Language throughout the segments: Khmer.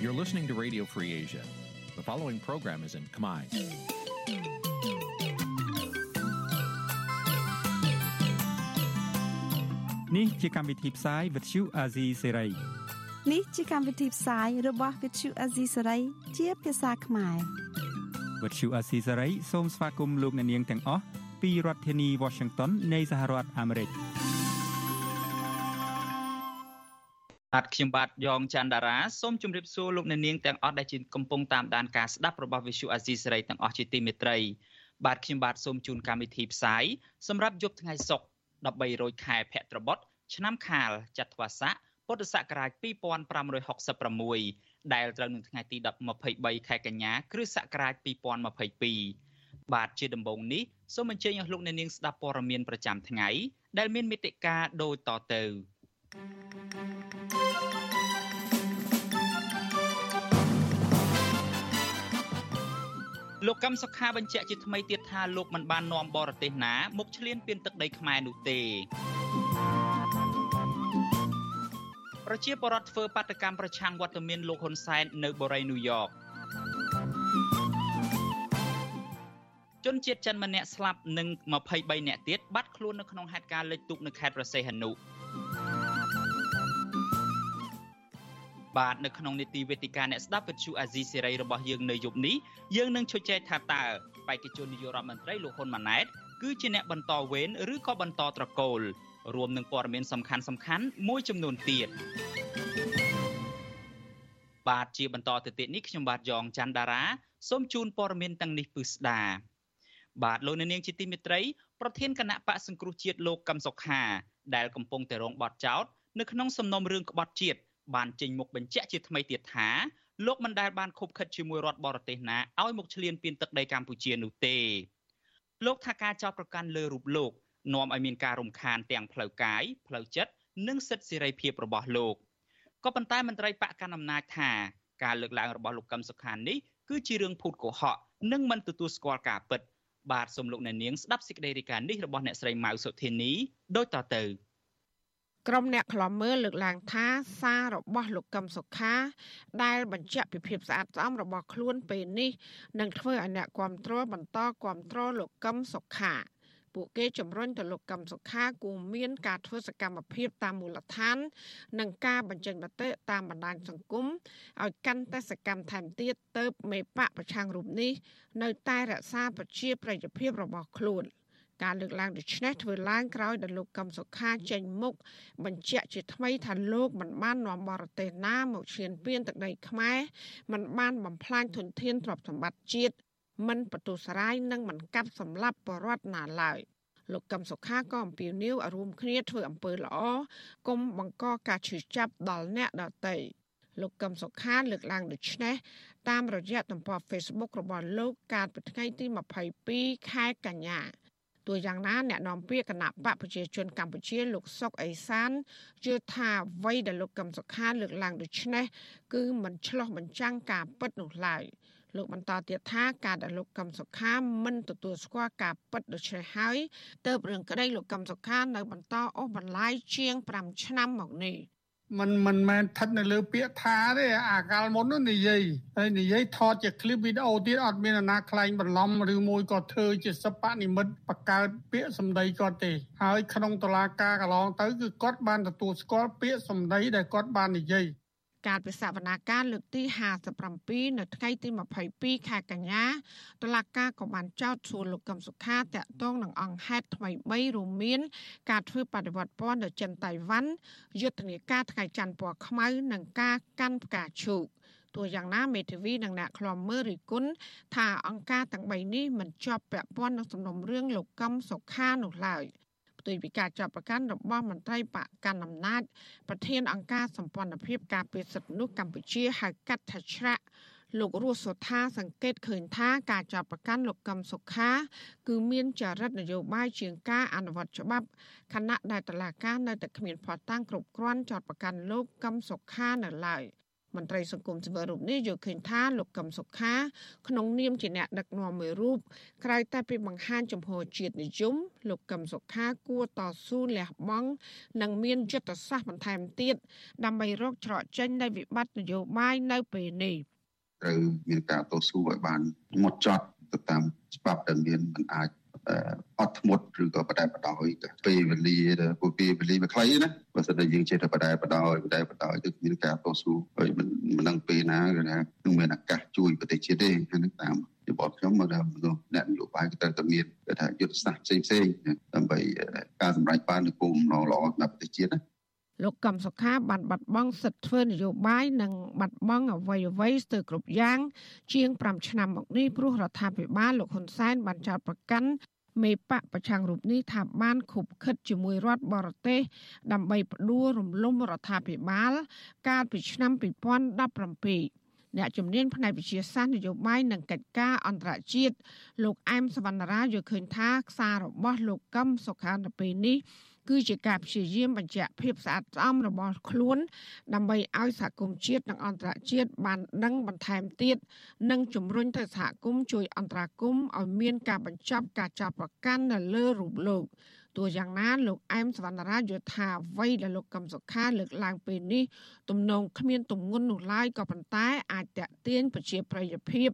You're listening to Radio Free Asia. The following program is in Khmer. នេះជាកម្មវិធីផ្សាយ Vuthu Azizi Serai នេះជាកម្មវិធីផ្សាយរបស់ Vuthu Azizi Serai ជាភាសាខ្មែរ Vuthu Azizi Serai សូមស្វាគមន៍លោកអ្នកនាងទាំងអស់ពីរដ្ឋធានី Washington នៃសហរដ្ឋអាមេរិក បាទខ្ញុំបាទយ៉ងច័ន្ទដារាសូមជម្រាបសួរលោកអ្នកនាងទាំងអស់ដែលជាកំពុងតាមដានការស្ដាប់របស់ Visual Asia សេរីទាំងអស់ជាទីមេត្រីបាទខ្ញុំបាទសូមជូនកម្មវិធីផ្សាយសម្រាប់យប់ថ្ងៃសុក្រ13រោចខែភទ្របទឆ្នាំខាលចត្វាស័កពុទ្ធសករាជ2566ដែលត្រូវនឹងថ្ងៃទី23ខែកញ្ញាគ្រិស្តសករាជ2022បាទជាដំបូងនេះសូមអញ្ជើញអស់លោកអ្នកនាងស្ដាប់ព័ត៌មានប្រចាំថ្ងៃដែលមានមេតិការដូចតទៅ លោកកឹមសុខាបញ្ជាក់ជាថ្មីទៀតថាលោកមិនបាននាំបរទេសណាមកឈ្លានពានទឹកដីខ្មែរនោះទេប្រជាពលរដ្ឋធ្វើបាតកម្មប្រឆាំងវត្តមានលោកហ៊ុនសែននៅបូរីញូវយ៉កជនជាតិចិនម្នាក់ស្លាប់និង23នាក់ទៀតបាត់ខ្លួននៅក្នុងហេតុការណ៍លិចទូកនៅខេត្តប្រសេះហនុ បាទនៅក្នុងនីតិវេទិកាអ្នកស្ដាប់វិទ្យុអាស៊ីសេរីរបស់យើងនៅយប់នេះយើងនឹងជជែកថាតើបេក្ខជននាយករដ្ឋមន្ត្រីលោកហ៊ុនម៉ាណែតគឺជាអ្នកបន្តវេនឬក៏បន្តត្រកូលរួមនឹងព័ត៌មានសំខាន់សំខាន់មួយចំនួនទៀតបាទជាបន្តទៅទៀតនេះខ្ញុំបាទយ៉ងច័ន្ទដារាសូមជូនព័ត៌មានទាំងនេះពិស្ដាបាទលោកនាងជាទីមេត្រីប្រធានគណៈបកសង្គ្រោះជាតិលោកកឹមសុខាដែលកំពុងតែរងបទចោទនៅក្នុងសំណុំរឿងក្បត់ជាតិ បានចេញមុខបញ្ជាក់ជាថ្មីទៀតថាលោកមិនដែលបានខົບខិតជាមួយរដ្ឋបរទេសណាឲ្យមកឈ្លានពានទឹកដីកម្ពុជានោះទេលោកថាការចោទប្រកាន់លើរូបលោកនាំឲ្យមានការរំខានទាំងផ្លូវកាយផ្លូវចិត្តនិងសិទ្ធិសេរីភាពរបស់លោកក៏ប៉ុន្តែមន្ត្រីបកកណ្ដាលអំណាចថាការលើកឡើងរបស់លោកកឹមសុខានេះគឺជារឿងភូតកុហកនិងមិនទទួលស្គាល់ការពិត បាទសូមលោកអ្នកនាងស្ដាប់សេចក្តីរាយការណ៍នេះរបស់អ្នកស្រីម៉ៅសុធានីដូចតទៅ ក្រុមអ្នកខ្លំមើលលើកឡើងថាសាររបស់លោកកឹមសុខា ដែលបញ្ជាក់ពីភាពស្អាតស្អំរបស់ខ្លួនពេលនេះនឹងធ្វើឲ្យអ្នកគ្រប់គ្រងបន្តគ្រប់គ្រងលោកកឹមសុខាពួកគេជំរុញទៅលោកកឹមសុខាគួរមានការធ្វើសកម្មភាពតាមមូលដ្ឋាន និងការបញ្ចេញមតិតាមបណ្ដាញសង្គមឲ្យកាន់តែសកម្មថែមទៀតទៅមេបកប្រឆាំងរូបនេះ នៅតែរក្សាប្រជាប្រិយភាពរបស់ខ្លួន។ ការលើកឡើងដូចនេះធ្វើឡើងក្រោយដែលលោកកឹមសុខាចេញមុខបញ្ជាក់ជាថ្មីថាលោកមិនបាននាំបរទេសណាមកឈ្លានពានទឹកដីខ្មែរមិនបានបំផ្លាញធនធានទ្រព្យសម្បត្តិជាតិមិនបន្ទុសរាយនិងមិនកាប់សម្លាប់បរដ្ឋណាឡើយលោកកឹមសុខាក៏អំពាវនាវឲ្យរួមគ្នាធ្វើអំពើល្អកុំបង្កការឈឺចាប់ដល់អ្នកដទៃលោកកឹមសុខាលើកឡើងដូចនេះតាមរយៈទំព័រ Facebook របស់លោកកាលពីថ្ងៃទី22ខែកញ្ញា ទោះយ៉ាងណាអ្នកនាំពាក្យគណៈបកប្រជាជនកម្ពុជាលោកសុកអេសានជឿថាអ្វីដែលលោកកឹមសុខាលើកឡើងដូចនេះគឺមិនឆ្លោះបញ្ចាំងការពិតនោះឡើយលោកបន្តទៀតថាការដែលលោកកឹមសុខាមិនទទួលស្គាល់ការពិតដូច្នេះហើយទើបរឿងក្តីលោកកឹមសុខានៅបន្តអូសបន្លាយជាង5ឆ្នាំមកនេះ มันមិនមែនស្ថិតនៅលើពាក្យថាទេអាកាលមុននោះនិយាយហើយនិយាយថតជាคลิปវីដេអូទៀតអត់មានអាណាខ្លែងបន្លំឬមួយក៏ធ្វើជាសិប្បនិមិត្តបង្កើតពាក្យសម្ដីគាត់ទេ ហើយក្នុងតឡាការកន្លងទៅគឺគាត់បានទទួលស្គាល់ពាក្យសម្ដីដែលគាត់បាននិយាយ ការពិសាវនាការលើកទី57នៅថ្ងៃទី22ខែកញ្ញាតុលាការក៏បានចោទសួរលោកកឹមសុខាតាក់ទងនឹងអង្គហេតុថ្មី3រួមមាន ការធ្វើបដិវត្តពណ៌នៅចិនតៃវ៉ាន់យុទ្ធនាការថ្ងៃច័ន្ទពណ៌ខ្មៅនិងការកាន់ផ្កាឈូកទោះយ៉ាងណាមេធាវីនិងអ្នកខ្លាំមើលរិគុណថាអង្គការទាំង3នេះមិនជាប់ពាក់ព័ន្ធនឹងសំណុំរឿងលោកកឹមសុខានោះឡើយ។ ផ្ទុយពីការចាប់ប្រកាន់របស់មន្ត្រីបកកណ្ដាលអំណាចប្រធានអង្គការសម្ព័ន្ធភាពការពារសិទ្ធិមនុស្សកម្ពុជាហៅកាត់ថាច្រាក់លោករស់សុថាសង្កេតឃើញថាការចាប់ប្រកាន់លោកកឹមសុខា គឺមានចរិតនយោបាយជាងការអនុវត្តច្បាប់ខណៈដែលតឡាការនៅតែគ្មានផតាំងគ្រប់គ្រាន់ចោតប្រកាន់លោកកឹមសុខានៅឡើយ មន្ត្រីសង្គមស៊ីវិលរូបនេះយល់ឃើញថាលោកកឹមសុខា ក្នុងនាមជាអ្នកដឹកនាំមួយរូបក្រៅតែពីបង្ហាញចំហជាតិនិយមលោកកឹមសុខាគួរតស៊ូលះបង់និងមានយុទ្ធសាស្ត្របន្ថែមទៀតដើម្បីរកច្រកចេញនៃវិបត្តិនយោបាយនៅពេលនេះត្រូវមានការតស៊ូឲ្យបានមុតចត់ទៅតាមច្បាប់ដែលមានមិនអាច អត់ធ្មត់ឬក៏បដែបដោយពេលវេលាពួកពេលវេលាវាខ្លីណាបើសិនតែយើងចេះតែបដែបដោយបដែបដោយគឺមានការតស៊ូហើយមិនមិនដឹងពេលណាគឺថានឹងមានឱកាសជួយប្រទេសជាតិទេហ្នឹងតាមយោបល់ខ្ញុំមកដល់មនុស្សអ្នកនយោបាយក៏ត្រូវតែមានគេថាយុទ្ធសាស្ត្រផ្សេងផ្សេងដើម្បីការសម្រេចបាននូវគោលបំណងល្អសម្រាប់ប្រទេសជាតិណា លោកកំសុខាបានបាត់បង់សិទ្ធិធ្វើនយោបាយនិងបាត់បង់អ្វីអ្វីស្ទើរគ្រប់យ៉ាង ជាង5ឆ្នាំមកនេះព្រោះរដ្ឋាភិបាលលោកហ៊ុនសែនបានចោទប្រកាន់មេបកប្រឆាំងរូបនេះថាបានខុបខិតជាមួយរដ្ឋបរទេសដើម្បីផ្ដួលរំលំរដ្ឋាភិបាល កាលពីឆ្នាំ2017អ្នកជំនាញផ្នែកវិទ្យាសាស្ត្រនយោបាយនិងកិច្ចការអន្តរជាតិលោកអែមសវណ្ណរាយល់ឃើញថា ខ្សាររបស់លោកកឹមសុខានៅពេលនេះ គឺជាការព្យាយាមបញ្ជាក់ភាពស្អាតស្អំរបស់ខ្លួន ដើម្បីឲ្យសហគមន៍ជាតិនិងអន្តរជាតិបានដឹងបន្ថែមទៀតនិងជំរុញទៅសហគមន៍ជួយអន្តរាគមន៍ឲ្យមានការបញ្ចប់ការចាប់ប្រកាន់នៅលើរូបលោកទោះយ៉ាងណាលោកអែមសវណ្ណរាយល់ថាអ្វីដែលលោកកឹមសុខាលើកឡើងពេលនេះទំនងគ្មានទម្ងន់នោះឡើយក៏ប៉ុន្តែអាចតេទៀងប្រជាប្រិយភាព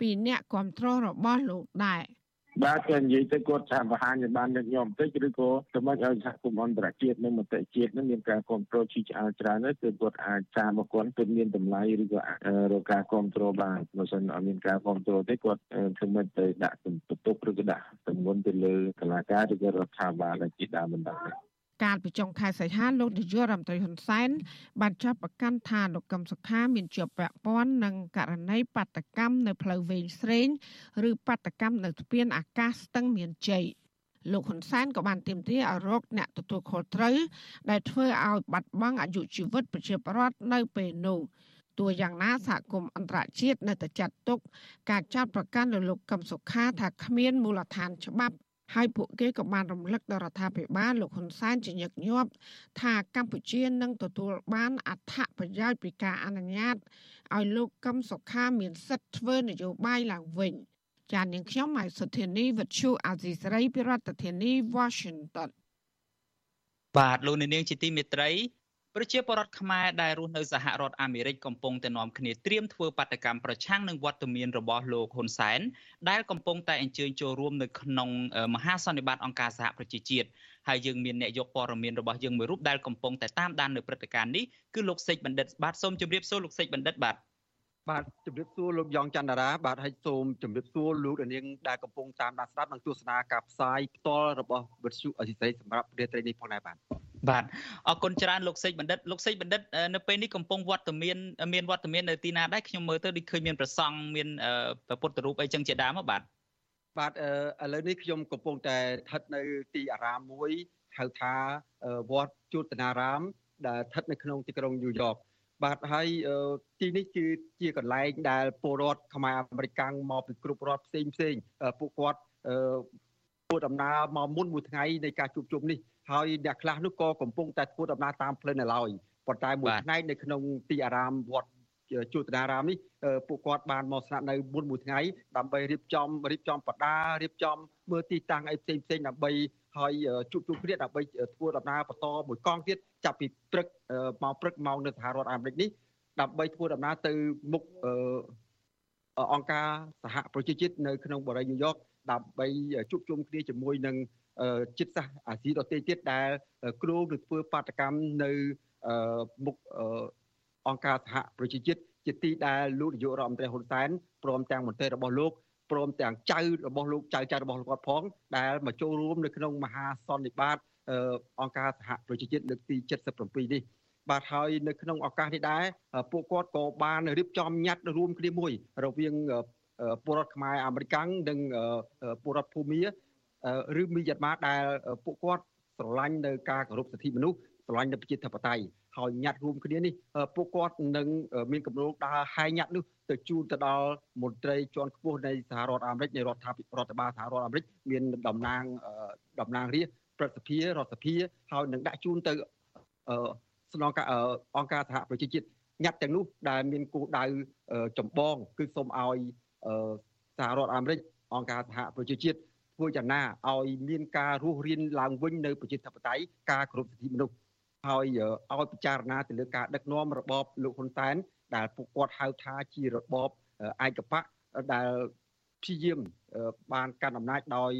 ពីអ្នកគ្រប់គ្រងរបស់លោកដែរ បាទគេនិយាយទៅគាត់ថាបង្ហាញឲ្យបានញឹកញាប់បន្តិចឬក៏សម្រាប់ឲ្យសហគមន៍អន្តរជាតិនិងមតិជាតិនឹងមានការគ្រប់គ្រងជីឆ្អែលច្រើនទៅគឺគាត់អាចតាមមកគាត់គឺមានតម្លៃឬក៏រកការគ្រប់គ្រងបានបើមិនអត់មានការគ្រប់គ្រងទេគាត់ធ្វើមិនទៅដាក់បន្ទុកឬក៏ដាក់ទម្ងន់ទៅលើកលាការឬក៏រដ្ឋាភិបាលជាដើមបណ្ដា កាលពីចុងខែសីហាលោកនាយករដ្ឋមន្ត្រីហ៊ុនសែនបានចាប់ប្រកាន់ថាលោកកឹមសុខាមានជាប់ពាក់ព័ន្ធនឹងករណីបាតកម្មនៅផ្លូវវែងស្រេងឬបាតកម្មនៅស្ពានអាកាសស្ទឹងមានជ័យលោកហ៊ុនសែនក៏បានទាមទារឲ្យរកអ្នកទទួលខុសត្រូវដែលធ្វើឲ្យបាត់បង់អាយុជីវិតប្រជាពលរដ្ឋនៅពេលនោះទោះយ៉ាងណាសហគមន៍អន្តរជាតិនៅតែចាត់ទុកការចាប់ប្រកាន់លើលោកកឹមសុខាថាគ្មានមូលដ្ឋានច្បាប់ ហើយពួកគេក៏បានរំលឹកដល់រដ្ឋាភិបាលលោកហ៊ុនសែនជាញឹកញាប់ថាកម្ពុជានឹងទទួលបានអត្ថប្រយោជន៍ពីការអនុញ្ញាតឲ្យលោកកឹមសុខាមានសិទ្ធិធ្វើនយោបាយឡើងវិញចាននាងខ្ញុំម៉ៃសុធានីវិទ្យុអាស៊ីសេរីពីរដ្ឋធានី Washington បាទលោកនាងជាទីមេត្រី ប្រជាពលរដ្ឋខ្មែរដែលរស់នៅសហរដ្ឋអាមេរិកកំពុងតែនាំគ្នាត្រៀមធ្វើបាតកម្មប្រឆាំងនឹងវត្តមានរបស់លោកហ៊ុនសែនដែលកំពុងតែអញ្ជើញចូលរួមនៅក្នុងមហាសន្និបាតអង្គការសហប្រជាជាតិហើយយើងមានអ្នកយកព័ត៌មានរបស់យើងមួយរូបដែលកំពុងតែតាមដាននៅព្រឹត្តិការណ៍នេះគឺលោកសេចបណ្ឌិតបាទសូមជម្រាបសួរលោកសេចបណ្ឌិតបាទបាទជម្រាបសួរលោកយ៉ងច័ន្ទរាបាទហើយសូមជម្រាបសួរលោកនាងដែលកំពុងតាមដានស្ដាប់និងទស្សនាការផ្សាយផ្ទាល់របស់វិទ្យុអសីស្រីសម្រាប់រាត្រីនេះផងដែរបាទ បាទអរគុណច្រើនលោកសេចបណ្ឌិតលោកសេចបណ្ឌិតនៅពេលនេះកំពុងវត្តមានមានវត្តមាននៅទីណាដែរខ្ញុំមើលទៅដូចឃើញមានប្រសង់មានពុទ្ធរូបអីចឹងជាដើមបាទបាទឥឡូវនេះខ្ញុំកំពុងតែស្ថិតនៅទីអារាមមួយហៅថាវត្តជួតនារាម ដែលស្ថិតនៅក្នុងទីក្រុងញូវយ៉កបាទហើយទីនេះគឺជាកន្លែងដែលពលរដ្ឋខ្មែរអាមេរិកមកពីគ្រប់រដ្ឋផ្សេងផ្សេងពួកគាត់ធ្វើដំណើរមកមុនមួយថ្ងៃនៃការជួបជុំនេះ ហើយអ្នកខ្លះនោះក៏កំពុងតែធ្វើដំណើរតាមផ្លូវនៅឡើយប៉ុន្តែមួយថ្ងៃនៅក្នុងទីអារាមវត្តជួតនារាមនេះពួកគាត់បានមកស្នាក់នៅមុនមួយថ្ងៃដើម្បីរៀបចំរៀបចំបដារៀបចំមើលទីតាំងអីផ្សេងផ្សេងដើម្បីហើយជួបជុំគ្នាដើម្បីធ្វើដំណើរបន្តមួយកងទៀតចាប់ពីព្រឹកមកព្រឹកមកនៅសហរដ្ឋអាមេរិកនេះដើម្បីធ្វើដំណើរទៅមុខអង្គការសហប្រជាជាតិនៅក្នុងបរិយាញូវយ៉កដើម្បីជួបជុំគ្នាជាមួយនឹង ចិត្តសាសអាស៊ីដទៃទៀតដែលគ្រោងនឹងធ្វើបាតកម្មនៅមុខអង្គការសហប្រជាជាតិជាទីដែលលោកនាយករដ្ឋមន្ត្រីហ៊ុនសែនព្រមទាំងមន្ត្រីរបស់លោកព្រមទាំងចៅរបស់លោកចៅចៅរបស់គាត់ផងដែលមកចូលរួមនៅក្នុងមហាសន្និបាតអង្គការសហប្រជាជាតិលើកទី77នេះបាទហើយនៅក្នុងឱកាសនេះដែរពួកគាត់ក៏បានរៀបចំញត្តិរួមគ្នាមួយរវាងពលរដ្ឋខ្មែរអាមេរិកនិងពលរដ្ឋភូមា ឬមីយ៉ាន់ម៉ាដែលពួកគាត់ស្រឡាញ់នៅការគោរពសិទ្ធិមនុស្សស្រឡាញ់នៅប្រជាធិបតេយ្យហើយញត្តិរួមគ្នានេះពួកគាត់នឹងមានគម្រោងដើរហែញត្តិនោះទៅជូនទៅដល់មន្ត្រីជាន់ខ្ពស់នៃសហរដ្ឋអាមេរិកនៃរដ្ឋាភិបាលរដ្ឋបាលសហរដ្ឋអាមេរិកមានតំណាងតំណាងរាស្ត្រព្រឹទ្ធសភារដ្ឋសភាហើយនឹងដាក់ជូនទៅស្នងការអង្គការសហប្រជាជាតិញត្តិទាំងនោះដែលមានគោលដៅចម្បងគឺសូមឲ្យសហរដ្ឋអាមេរិកអង្គការសហប្រជាជាតិ ធ្វើយ៉ាងណាឲ្យមានការរស់រានឡើងវិញនៅប្រជាធិបតេយ្យការគោរពសិទ្ធិមនុស្សហើយឲ្យពិចារណាទៅលើការដឹកនាំរបបលោកហ៊ុនសែន ដែលពួកគាត់ហៅថាជារបបឯកបកដែលព្យាយាមបានកាន់អំណាចដោយ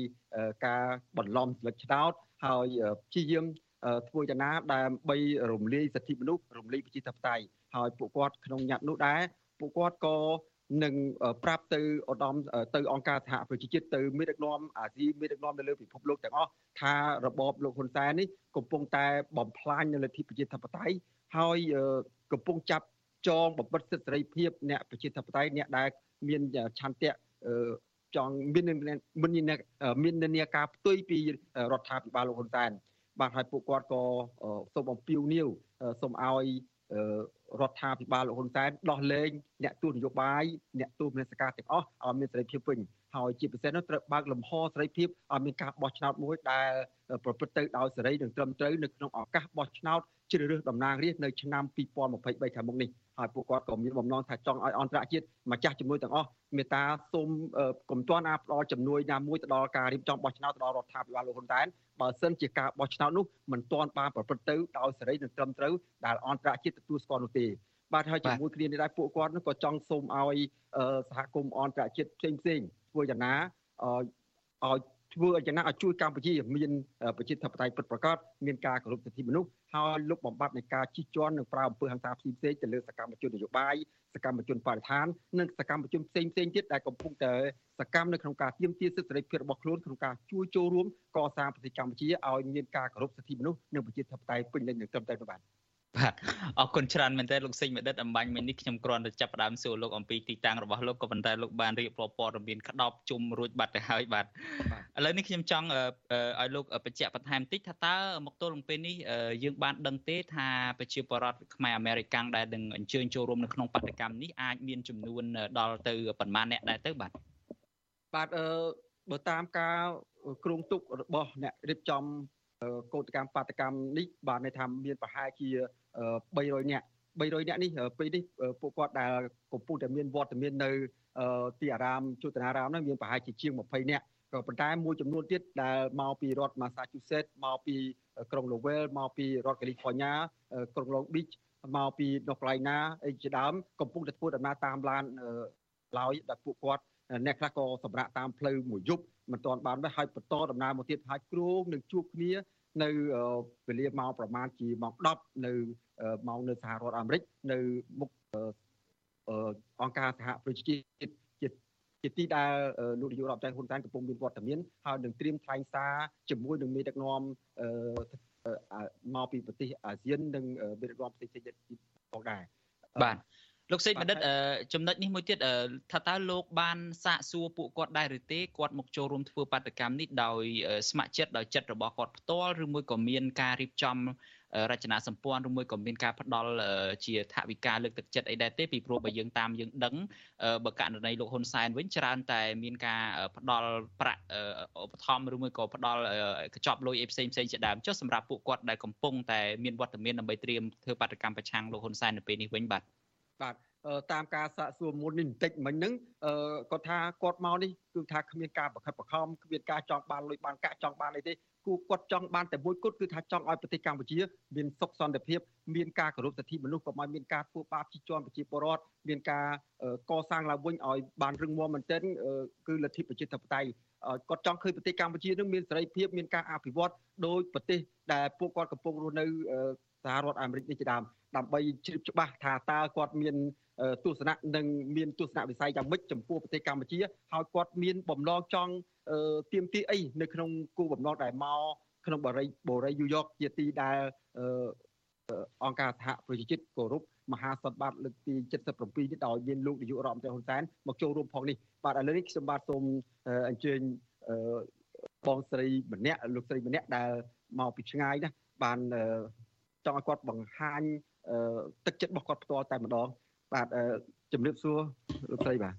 ការបន្លំស្លឹកឆ្នោតហើយព្យាយាមធ្វើយ៉ាងណាដើម្បីរំលាយសិទ្ធិមនុស្សរំលាយប្រជាធិបតេយ្យហើយពួកគាត់ក្នុងញត្តិនោះដែរពួកគាត់ក៏ នឹងប្រាប់ទៅឧត្តមទៅអង្គការសហប្រជាជាតិទៅមេដឹកនាំអាស៊ីមេដឹកនាំនៅលើពិភពលោកទាំងអស់ថារបបលោកហ៊ុនសែននេះកំពុងតែបំផ្លាញនៅលទ្ធិប្រជាធិបតេយ្យហើយកំពុងចាប់ចងបំបិតសិទ្ធិសេរីភាពអ្នកប្រជាធិបតេយ្យអ្នកដែលមានឆន្ទៈចង់មានមានមាននានាការផ្ទុយពីរដ្ឋាភិបាលលោកហ៊ុនសែនបាទហើយពួកគាត់ក៏សូមអំពាវនាវសូមឲ្យ រដ្ឋាភិបាលលោកហ៊ុនសែនដោះលែងអ្នកទូតនយោបាយអ្នកទូតមនសិការទាំងអស់ឲ្យមានសេរីភាពវិញហើយជាពិសេសនោះត្រូវបើកលំហសេរីភាពឲ្យមានការបោះឆ្នោតមួយដែលប្រព្រឹត្តទៅដោយសេរីនិងត្រឹមត្រូវនៅក្នុងឱកាសបោះឆ្នោតជ្រើសរើសតំណាងរាស្ត្រនៅឆ្នាំ2023ខាងមុខនេះ ហើយពួកគាត់ក៏មានបំណងថាចង់ឲ្យអន្តរជាតិម្ចាស់ជំនួយទាំងអស់មេត្តាសូមកុំទាន់អាផ្ដល់ជំនួយណាមួយទៅដល់ការរៀបចំបោះឆ្នោតទៅដល់រដ្ឋាភិបាលលោកហ៊ុនសែនបើសិនជាការបោះឆ្នោតនោះមិនទាន់បានប្រព្រឹត្តទៅដោយសេរីនិងត្រឹមត្រូវដែលអន្តរជាតិទទួលស្គាល់នោះទេបាទហើយជាមួយគ្នានេះដែរពួកគាត់ក៏ចង់សូមឲ្យសហគមន៍អន្តរជាតិផ្សេងផ្សេងធ្វើយ៉ាងណាឲ្យ ធ្វើយ៉ាងណាឲ្យជួយកម្ពុជាមានប្រជាធិបតេយ្យពិតប្រាកដមានការគោរពសិទ្ធិមនុស្សហើយលុបបំបាត់នៃការជិះជាន់និងប្រើអំពើហិង្សាផ្សេងៗទៅលើសកម្មជននយោបាយសកម្មជនបរិស្ថាននិងសកម្មជនផ្សេងៗទៀតដែលកំពុងតែសកម្មនៅក្នុងការទាមទារសិទ្ធិសេរីភាពរបស់ខ្លួនក្នុងការជួយចូលរួមកសាងប្រទេសកម្ពុជាឲ្យមានការគោរពសិទ្ធិមនុស្សនិងប្រជាធិបតេយ្យពេញលេញនិងត្រឹមត្រូវបាទ បាទអរគុណច្រើនមែនទែនលោកសេងមេដិតអំបញ្ញមិញនេះខ្ញុំគ្រាន់តែចាប់ផ្ដើមសួរលោកអំពីទីតាំងរបស់លោកក៏ប៉ុន្តែលោកបានរៀបរាប់ព័ត៌មានក្តោបជុំរួចបាត់ទៅហើយបាទឥឡូវនេះខ្ញុំចង់ឲ្យលោកបញ្ជាក់បន្ថែមតិចថាតើមកទល់នឹងពេលនេះយើងបានដឹងទេថាប្រជាពលរដ្ឋខ្មែរអាមេរិកាំងដែលនឹងអញ្ជើញចូលរួមនៅក្នុងបដកម្មនេះអាចមានចំនួនដល់ទៅប៉ុន្មានអ្នកដែរទៅបាទបាទអឺបើតាមការគ្រោងទុករបស់អ្នករៀបចំកោតកម្មបាតកម្មនេះបានន័យថាមានប្រហែលជា 300នាក់300នាក់នេះពេលនេះពួកគាត់ដែលកំពុងតែមានវត្តមាននៅទីអារាមជតនារាមនោះមានប្រហែលជាជាង20នាក់ក៏ប៉ុន្តែមួយចំនួនទៀតដែលមកពីរដ្ឋ Massachusetts មកពីក្រុង Lowell មកពីរដ្ឋ California ក្រុង Long Beach មកពី North Carolina អីជាដើមកំពុងតែធ្វើដំណើរតាមឡានឡើយដែលពួកគាត់អ្នកខ្លះក៏សម្រាប់តាមផ្លូវមួយយប់មិនទាន់បានដែរហើយបន្តដំណើរមកទៀតហើយគ្រោងនឹងជួបគ្នានៅវេលាម៉ោងប្រមាណជាម៉ោង10នៅ ម៉ោងនៅសហរដ្ឋអាមេរិកនៅមុខអង្គការសហប្រជាជាតិជាជាទីដែលលោកនាយករដ្ឋមន្ត្រីហ៊ុនសែនកំពុងមានវត្តមានហើយនឹងត្រៀមថ្លែងសារជាមួយនឹងមេដឹកនាំមកពីប្រទេសអាស៊ាននិងមេដឹកនាំប្រទេសជាតិផងដែរបាទលោកសេកបណ្ឌិតចំណុចនេះមួយទៀតថាតើលោកបានសាកសួរពួកគាត់ដែរឬទេគាត់មកចូលរួមធ្វើបាតកម្មនេះដោយស្ម័គ្រចិត្តដោយចិត្តរបស់គាត់ផ្ទាល់ឬមួយក៏មានការរៀបចំ រចនាសម្ព័ន្ធឬមួយក៏មានការផ្ដល់ជាថវិកាលើកទឹកចិត្តអីដែរទេពីព្រោះបើយើងតាមយើងដឹងបើករណីលោកហ៊ុនសែនវិញច្រើនតែមានការផ្ដល់ប្រាក់ឧបត្ថម្ភឬមួយក៏ផ្ដល់កញ្ចប់លុយអីផ្សេងផ្សេងជាដើមចុះសម្រាប់ពួកគាត់ដែលកំពុងតែមានវត្តមានដើម្បីត្រៀមធ្វើបាតកម្មប្រឆាំងលោកហ៊ុនសែននៅពេលនេះវិញបាទបាទតាមការសាកសួរមុននេះបន្តិចមិញហ្នឹងគាត់ថាគាត់មកនេះគឺថាគ្មានការបង្ខិតបង្ខំគ្មានការចង់បានលុយបានកាក់ចង់បានអីទេ គូគាត់ចង់បានតែមួយគត់គឺថាចង់ឲ្យប្រទេសកម្ពុជាមានសុខសន្តិភាពមានការគោរពសិទ្ធិមនុស្សក៏មកមានការធ្វើបាបជីជាន់ប្រជាពលរដ្ឋមានការកសាងឡើងវិញឲ្យបានរឹងមាំមែនទែនគឺលទ្ធិប្រជាធិបតេយ្យគាត់ចង់ឃើញប្រទេសកម្ពុជានឹងមានសេរីភាពមានការអភិវឌ្ឍដោយប្រទេសដែលពួកគាត់កំពុងរស់នៅសហរដ្ឋអាមេរិកនេះជាដើមដើម្បីជ្រាបច្បាស់ថាតើគាត់មាន ទស្សនៈនិងមានទស្សនៈវិស័យយ៉ាងម៉េចចំពោះប្រទេសកម្ពុជា ហើយគាត់មានបំណងចង់ទៀមទីអីនៅក្នុងគោលបំណងដែលមកក្នុងបរិយបរិយញូវយ៉កជាទីដែលអង្គការសហប្រជាជាតិគោរពមហាសន្និបាតលើកទី77នេះដោយមានលោកនាយករដ្ឋមន្ត្រីហ៊ុនសែនមកចូលរួមផងនេះបាទឥឡូវនេះខ្ញុំបាទសូមអញ្ជើញបងស្រីម្នាក់លោកស្រីម្នាក់ដែលមកពីឆ្ងាយណាបានចង់ឲ្យគាត់បង្ហាញទឹកចិត្តរបស់គាត់ផ្ទាល់តែម្ដង បាទជំរាបសួរលោកស្រីបាទ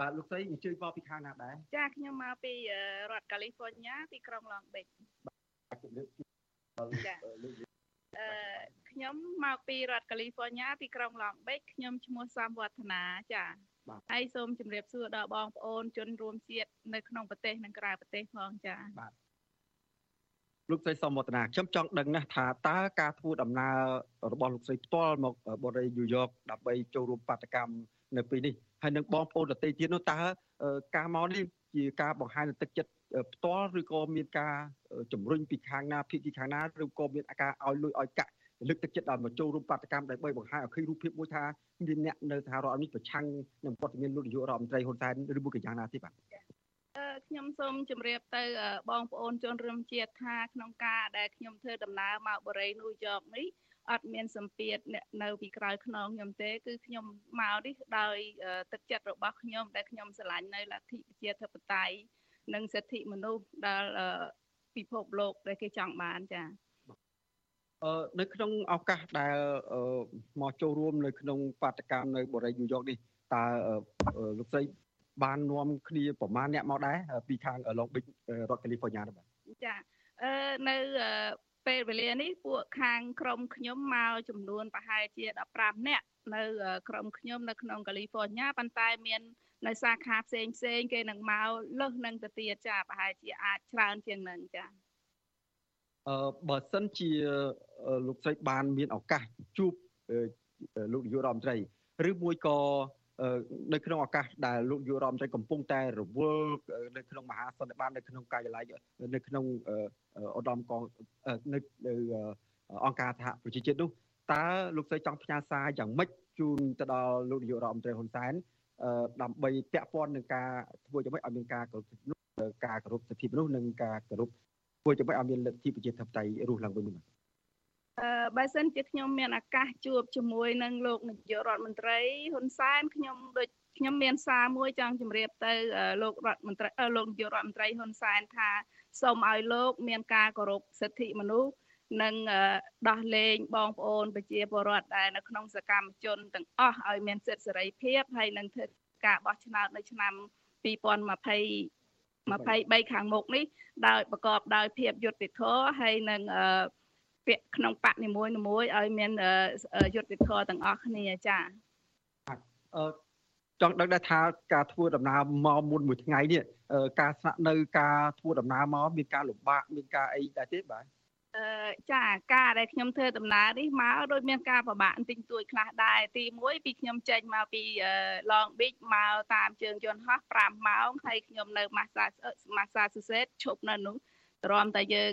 បាទលោកស្រីអញ្ជើញមកពីខាងណាដែរចាខ្ញុំមកពីរដ្ឋកាលីហ្វ័រញ៉ាទីក្រុងឡងបេចបាទជំរាបចាអឺខ្ញុំមកពីរដ្ឋកាលីហ្វ័រញ៉ាទីក្រុងឡង់បេកខ្ញុំឈ្មោះសំវឌ្ឍនាចាហើយសូមជម្រាបសួរដល់បងប្អូនជនរួមជាតិនៅក្នុងប្រទេសនិងក្រៅប្រទេសផងចាបាទ លោកស្រីសមវឌ្ឍនាខ្ញុំចង់ដឹងណាស់ថាតើការធ្វើដំណើររបស់លោកស្រីផ្ទាល់មកបរិយាញូវយ៉កដើម្បីចូលរួមបាតកម្មនៅពេលនេះហើយនឹងបងប្អូនដទៃទៀតនោះតើការមកនេះជាការបង្ហាញទឹកចិត្តផ្ទាល់ឬក៏មានការជំរុញពីខាងណាភាគីខាងណាឬក៏មានការឲ្យលុយឲ្យកាក់លើកទឹកចិត្តដល់មកចូលរួមបាតកម្មដើម្បីបង្ហាញឲ្យឃើញរូបភាពមួយថាមានអ្នកនៅសហរដ្ឋអាមេរិកប្រឆាំងនឹងវត្តមានលោកនាយករដ្ឋមន្ត្រីហ៊ុនសែនឬមួយក៏យ៉ាងណាទេបាទ ខ្ញុំសូមជម្រាបទៅបងប្អូនជនរួមជាតិថាក្នុងការដែលខ្ញុំធ្វើដំណើរមកបរិយានូវយ៉កនេះអត់មានសម្ពាធអ្នកនៅពីក្រៅខ្នងខ្ញុំទេគឺខ្ញុំមកនេះដោយទឹកចិត្តរបស់ខ្ញុំដែលខ្ញុំស្រឡាញ់នៅលទ្ធិប្រជាធិបតេយ្យនិងសិទ្ធិមនុស្សដល់ពិភពលោកដែលគេចង់បានចា៎អឺនៅក្នុងឱកាសដែលមកចូលរួមនៅក្នុងបាតកម្មនៅបរិយាញូវយ៉កនេះតើលោកស្រី បាននាំគ្នាប្រមាណអ្នកមកដែរពីខាង Long Beach រដ្ឋកាលីហ្វ័រញ៉ាបាទចាអឺនៅពេលវេលានេះពួកខាងក្រុមខ្ញុំមកចំនួនប្រហែលជា15នាក់នៅក្រុមខ្ញុំនៅក្នុងកាលីហ្វ័រញ៉ាប៉ុន្តែមាននៅសាខាផ្សេងផ្សេងគេនឹងមកលើសនឹងទៅទៀតចាប្រហែលជាអាចច្រើនជាងនឹងចាអឺបើសិនជាលោកស្រីបានមានឱកាសជួបលោកនាយករដ្ឋមន្ត្រីឬមួយក៏ នៅក្នុងឱកាសដែលលោកយុរដ្ឋមន្ត្រីកំពុងតែរវល់នៅក្នុងមហាសន្និបាតនៅក្នុងការិយាល័យនៅក្នុងឧត្តមកងនៅអង្គការសហប្រជាជាតិនោះតើលោកស្រីចង់ផ្ញើសារយ៉ាងម៉េចជូនទៅដល់លោកនាយករដ្ឋមន្ត្រីហ៊ុនសែនដើម្បីពាក់ព័ន្ធនឹងការធ្វើយ៉ាងម៉េចឲ្យមានការគោរពការគោរពសិទ្ធិមនុស្សនិងការគោរពធ្វើយ៉ាងម៉េចឲ្យមានលទ្ធិប្រជាធិបតេយ្យរស់ឡើងវិញនោះអឺ បើសិនជាខ្ញុំមានឱកាសជួបជាមួយនឹងលោកនាយករដ្ឋមន្ត្រីហ៊ុនសែនខ្ញុំដូចខ្ញុំមានសារមួយចង់ជម្រាបទៅលោករដ្ឋមន្ត្រីលោកនាយករដ្ឋមន្ត្រីហ៊ុនសែនថាសូមឲ្យលោកមានការគោរពសិទ្ធិមនុស្សនិងដោះលែងបងប្អូនប្រជាពលរដ្ឋដែលនៅក្នុងសកម្មជនទាំងអស់ឲ្យមានសិទ្ធិសេរីភាពហើយនឹងធ្វើការបោះឆ្នោតនៅឆ្នាំ2020 23ខាងមុខនេះដោយប្រកបដោយភាពយុត្តិធម៌ហើយនឹង ពាក្យក្នុងបកនីមួយមួយឲ្យមានយុត្តិធម៌ទាំងអស់គ្នាចា៎អឺចង់ដឹងដែរថាការធ្វើដំណើរមកមុនមួយថ្ងៃនេះការស្នាក់នៅការធ្វើដំណើរមកមានការលំបាកមានការអីដែរទេបាទអឺចាការដែលខ្ញុំធ្វើដំណើរនេះមកដូចមានការពិបាកបន្តិចតួចខ្លះដែរទី1ពីខ្ញុំចេញមកពី Long Beach មកតាមជើងយន្តហោះ5ម៉ោងហើយខ្ញុំនៅ Massachusetts ឈប់នៅនោះទ្រាំតែយើង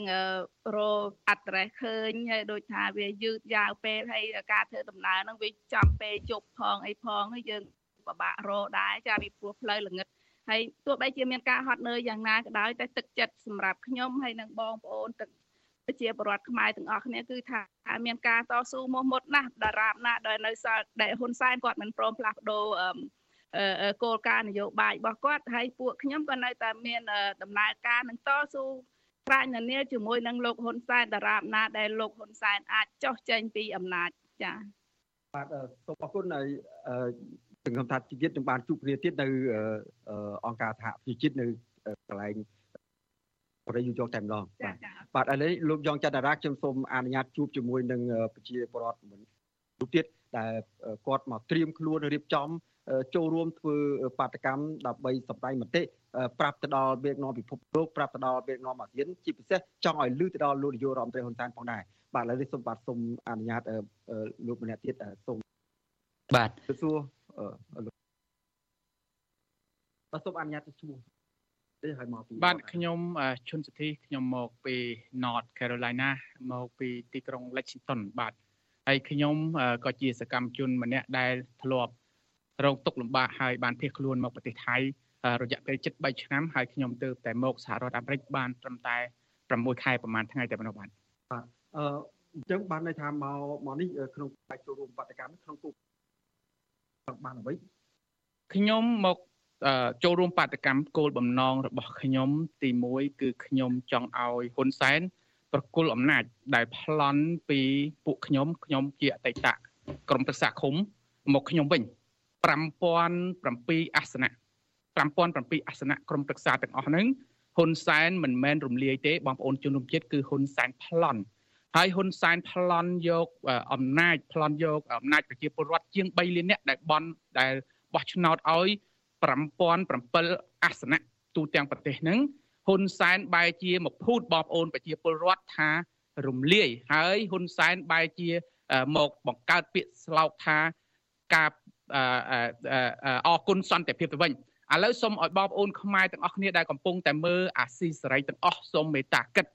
រក address ឃើញហើយដូចថាវាយឺតយ៉ាវពេកហើយការធ្វើដំណើរហ្នឹងវាចំពេលជប់ផងអីផងហើយយើងពិបាករកដែរចាពីព្រោះផ្លូវល្ងឹតហើយទោះបីជាមានការហត់នឿយយ៉ាងណាក៏ដោយតែទឹកចិត្តសម្រាប់ខ្ញុំហើយនិងបងប្អូនទឹកប្រជាពលរដ្ឋខ្មែរទាំងអស់គ្នាគឺថាមានការតស៊ូមោះមុតណាស់តារាបណាដែលនៅសល់ដែលហ៊ុនសែនគាត់មិនព្រមផ្លាស់ប្ដូរគោលការណ៍នយោបាយរបស់គាត់ហើយពួកខ្ញុំក៏នៅតែមានដំណើរការនឹងតស៊ូ ក្រាញនានាជាមួយនឹងលោកហ៊ុនសែនតារាបណាដែលលោកហ៊ុនសែនអាចចោះចេញពីអំណាចចា៎បាទសូមអរគុណហើយសង្ឃឹមថាជាតិនឹងបានជួបគ្នាទៀតនៅអង្គការសហប្រជាជាតិនៅកន្លែងបរិយាយកតែម្ដងបាទបាទឥឡូវលោកយ៉ងច័ន្ទរាខ្ញុំសូមអនុញ្ញាតជួបជាមួយនឹងប្រជាពលរដ្ឋរូបទៀតដែលគាត់មកត្រៀមខ្លួនរៀបចំ ចូលរួមធ្វើបាតកម្មដើម្បីសម្ដែងមតិប្រាប់ទៅដល់មេដឹកនាំពិភពលោកប្រាប់ទៅដល់មេដឹកនាំអាស៊ានជាពិសេសចង់ឲ្យលឺទៅដល់លោកនាយករដ្ឋមន្ត្រីហ៊ុនសែនផងដែរបាទឥឡូវនេះសូមបាទសូមអនុញ្ញាតលោកម្នាក់ទៀតសូមបាទសួរលោកបាទសូមអនុញ្ញាតឈ្មោះទេហើយមកពីបាទខ្ញុំឈុនសុធីខ្ញុំមកពី North Carolina មកពីទីក្រុង Lexington បាទហើយខ្ញុំក៏ជាសកម្មជនម្នាក់ដែលធ្លាប់ រងទុក្ខលំបាកហើយបានភៀសខ្លួនមកប្រទេសថៃរយៈពេលជិត3ឆ្នាំហើយខ្ញុំទើបតែមកសហរដ្ឋអាមេរិកបានត្រឹមតែ6ខែប្រហែលថ្ងៃតែប៉ុណ្ណោះបាទបាទអឺអញ្ចឹងបានន័យថាមកមកនេះក្នុងបច្ចុប្បន្នបដកម្មក្នុងគូបានអ្វីខ្ញុំមកចូលរួមបាតកម្មគោលបំណងរបស់ខ្ញុំទី1គឺខ្ញុំចង់ឲ្យហ៊ុនសែនប្រគល់អំណាចដែលប្លន់ពីពួកខ្ញុំខ្ញុំជាអតីតក្រុមប្រឹក្សាឃុំមកខ្ញុំវិញ 5007អាសនៈ5007អាសនៈក្រុមប្រឹក្សាទាំងអស់ហ្នឹងហ៊ុនសែនមិនមែនរំលាយទេបងប្អូនជនរួមជាតិគឺហ៊ុនសែនប្លន់ហើយហ៊ុនសែនប្លន់យកអំណាចប្លន់យកអំណាចប្រជាពលរដ្ឋជាង3លាននាក់ដែលបន់ដែលបោះឆ្នោតឲ្យ5007អាសនៈទូទាំងប្រទេសហ្នឹងហ៊ុនសែនបែរជាមកភូតបងប្អូនប្រជាពលរដ្ឋថារំលាយហើយហ៊ុនសែនបែរជាមកបង្កើតពាក្យស្លោកថាការ អរគុណសន្តិភាពទៅវិញឥឡូវសូមឲ្យបងប្អូនខ្មែរទាំងអស់គ្នាដែលកំពុងតែមើលអាស៊ីសេរីទាំងអស់សូមមេត្តាគិត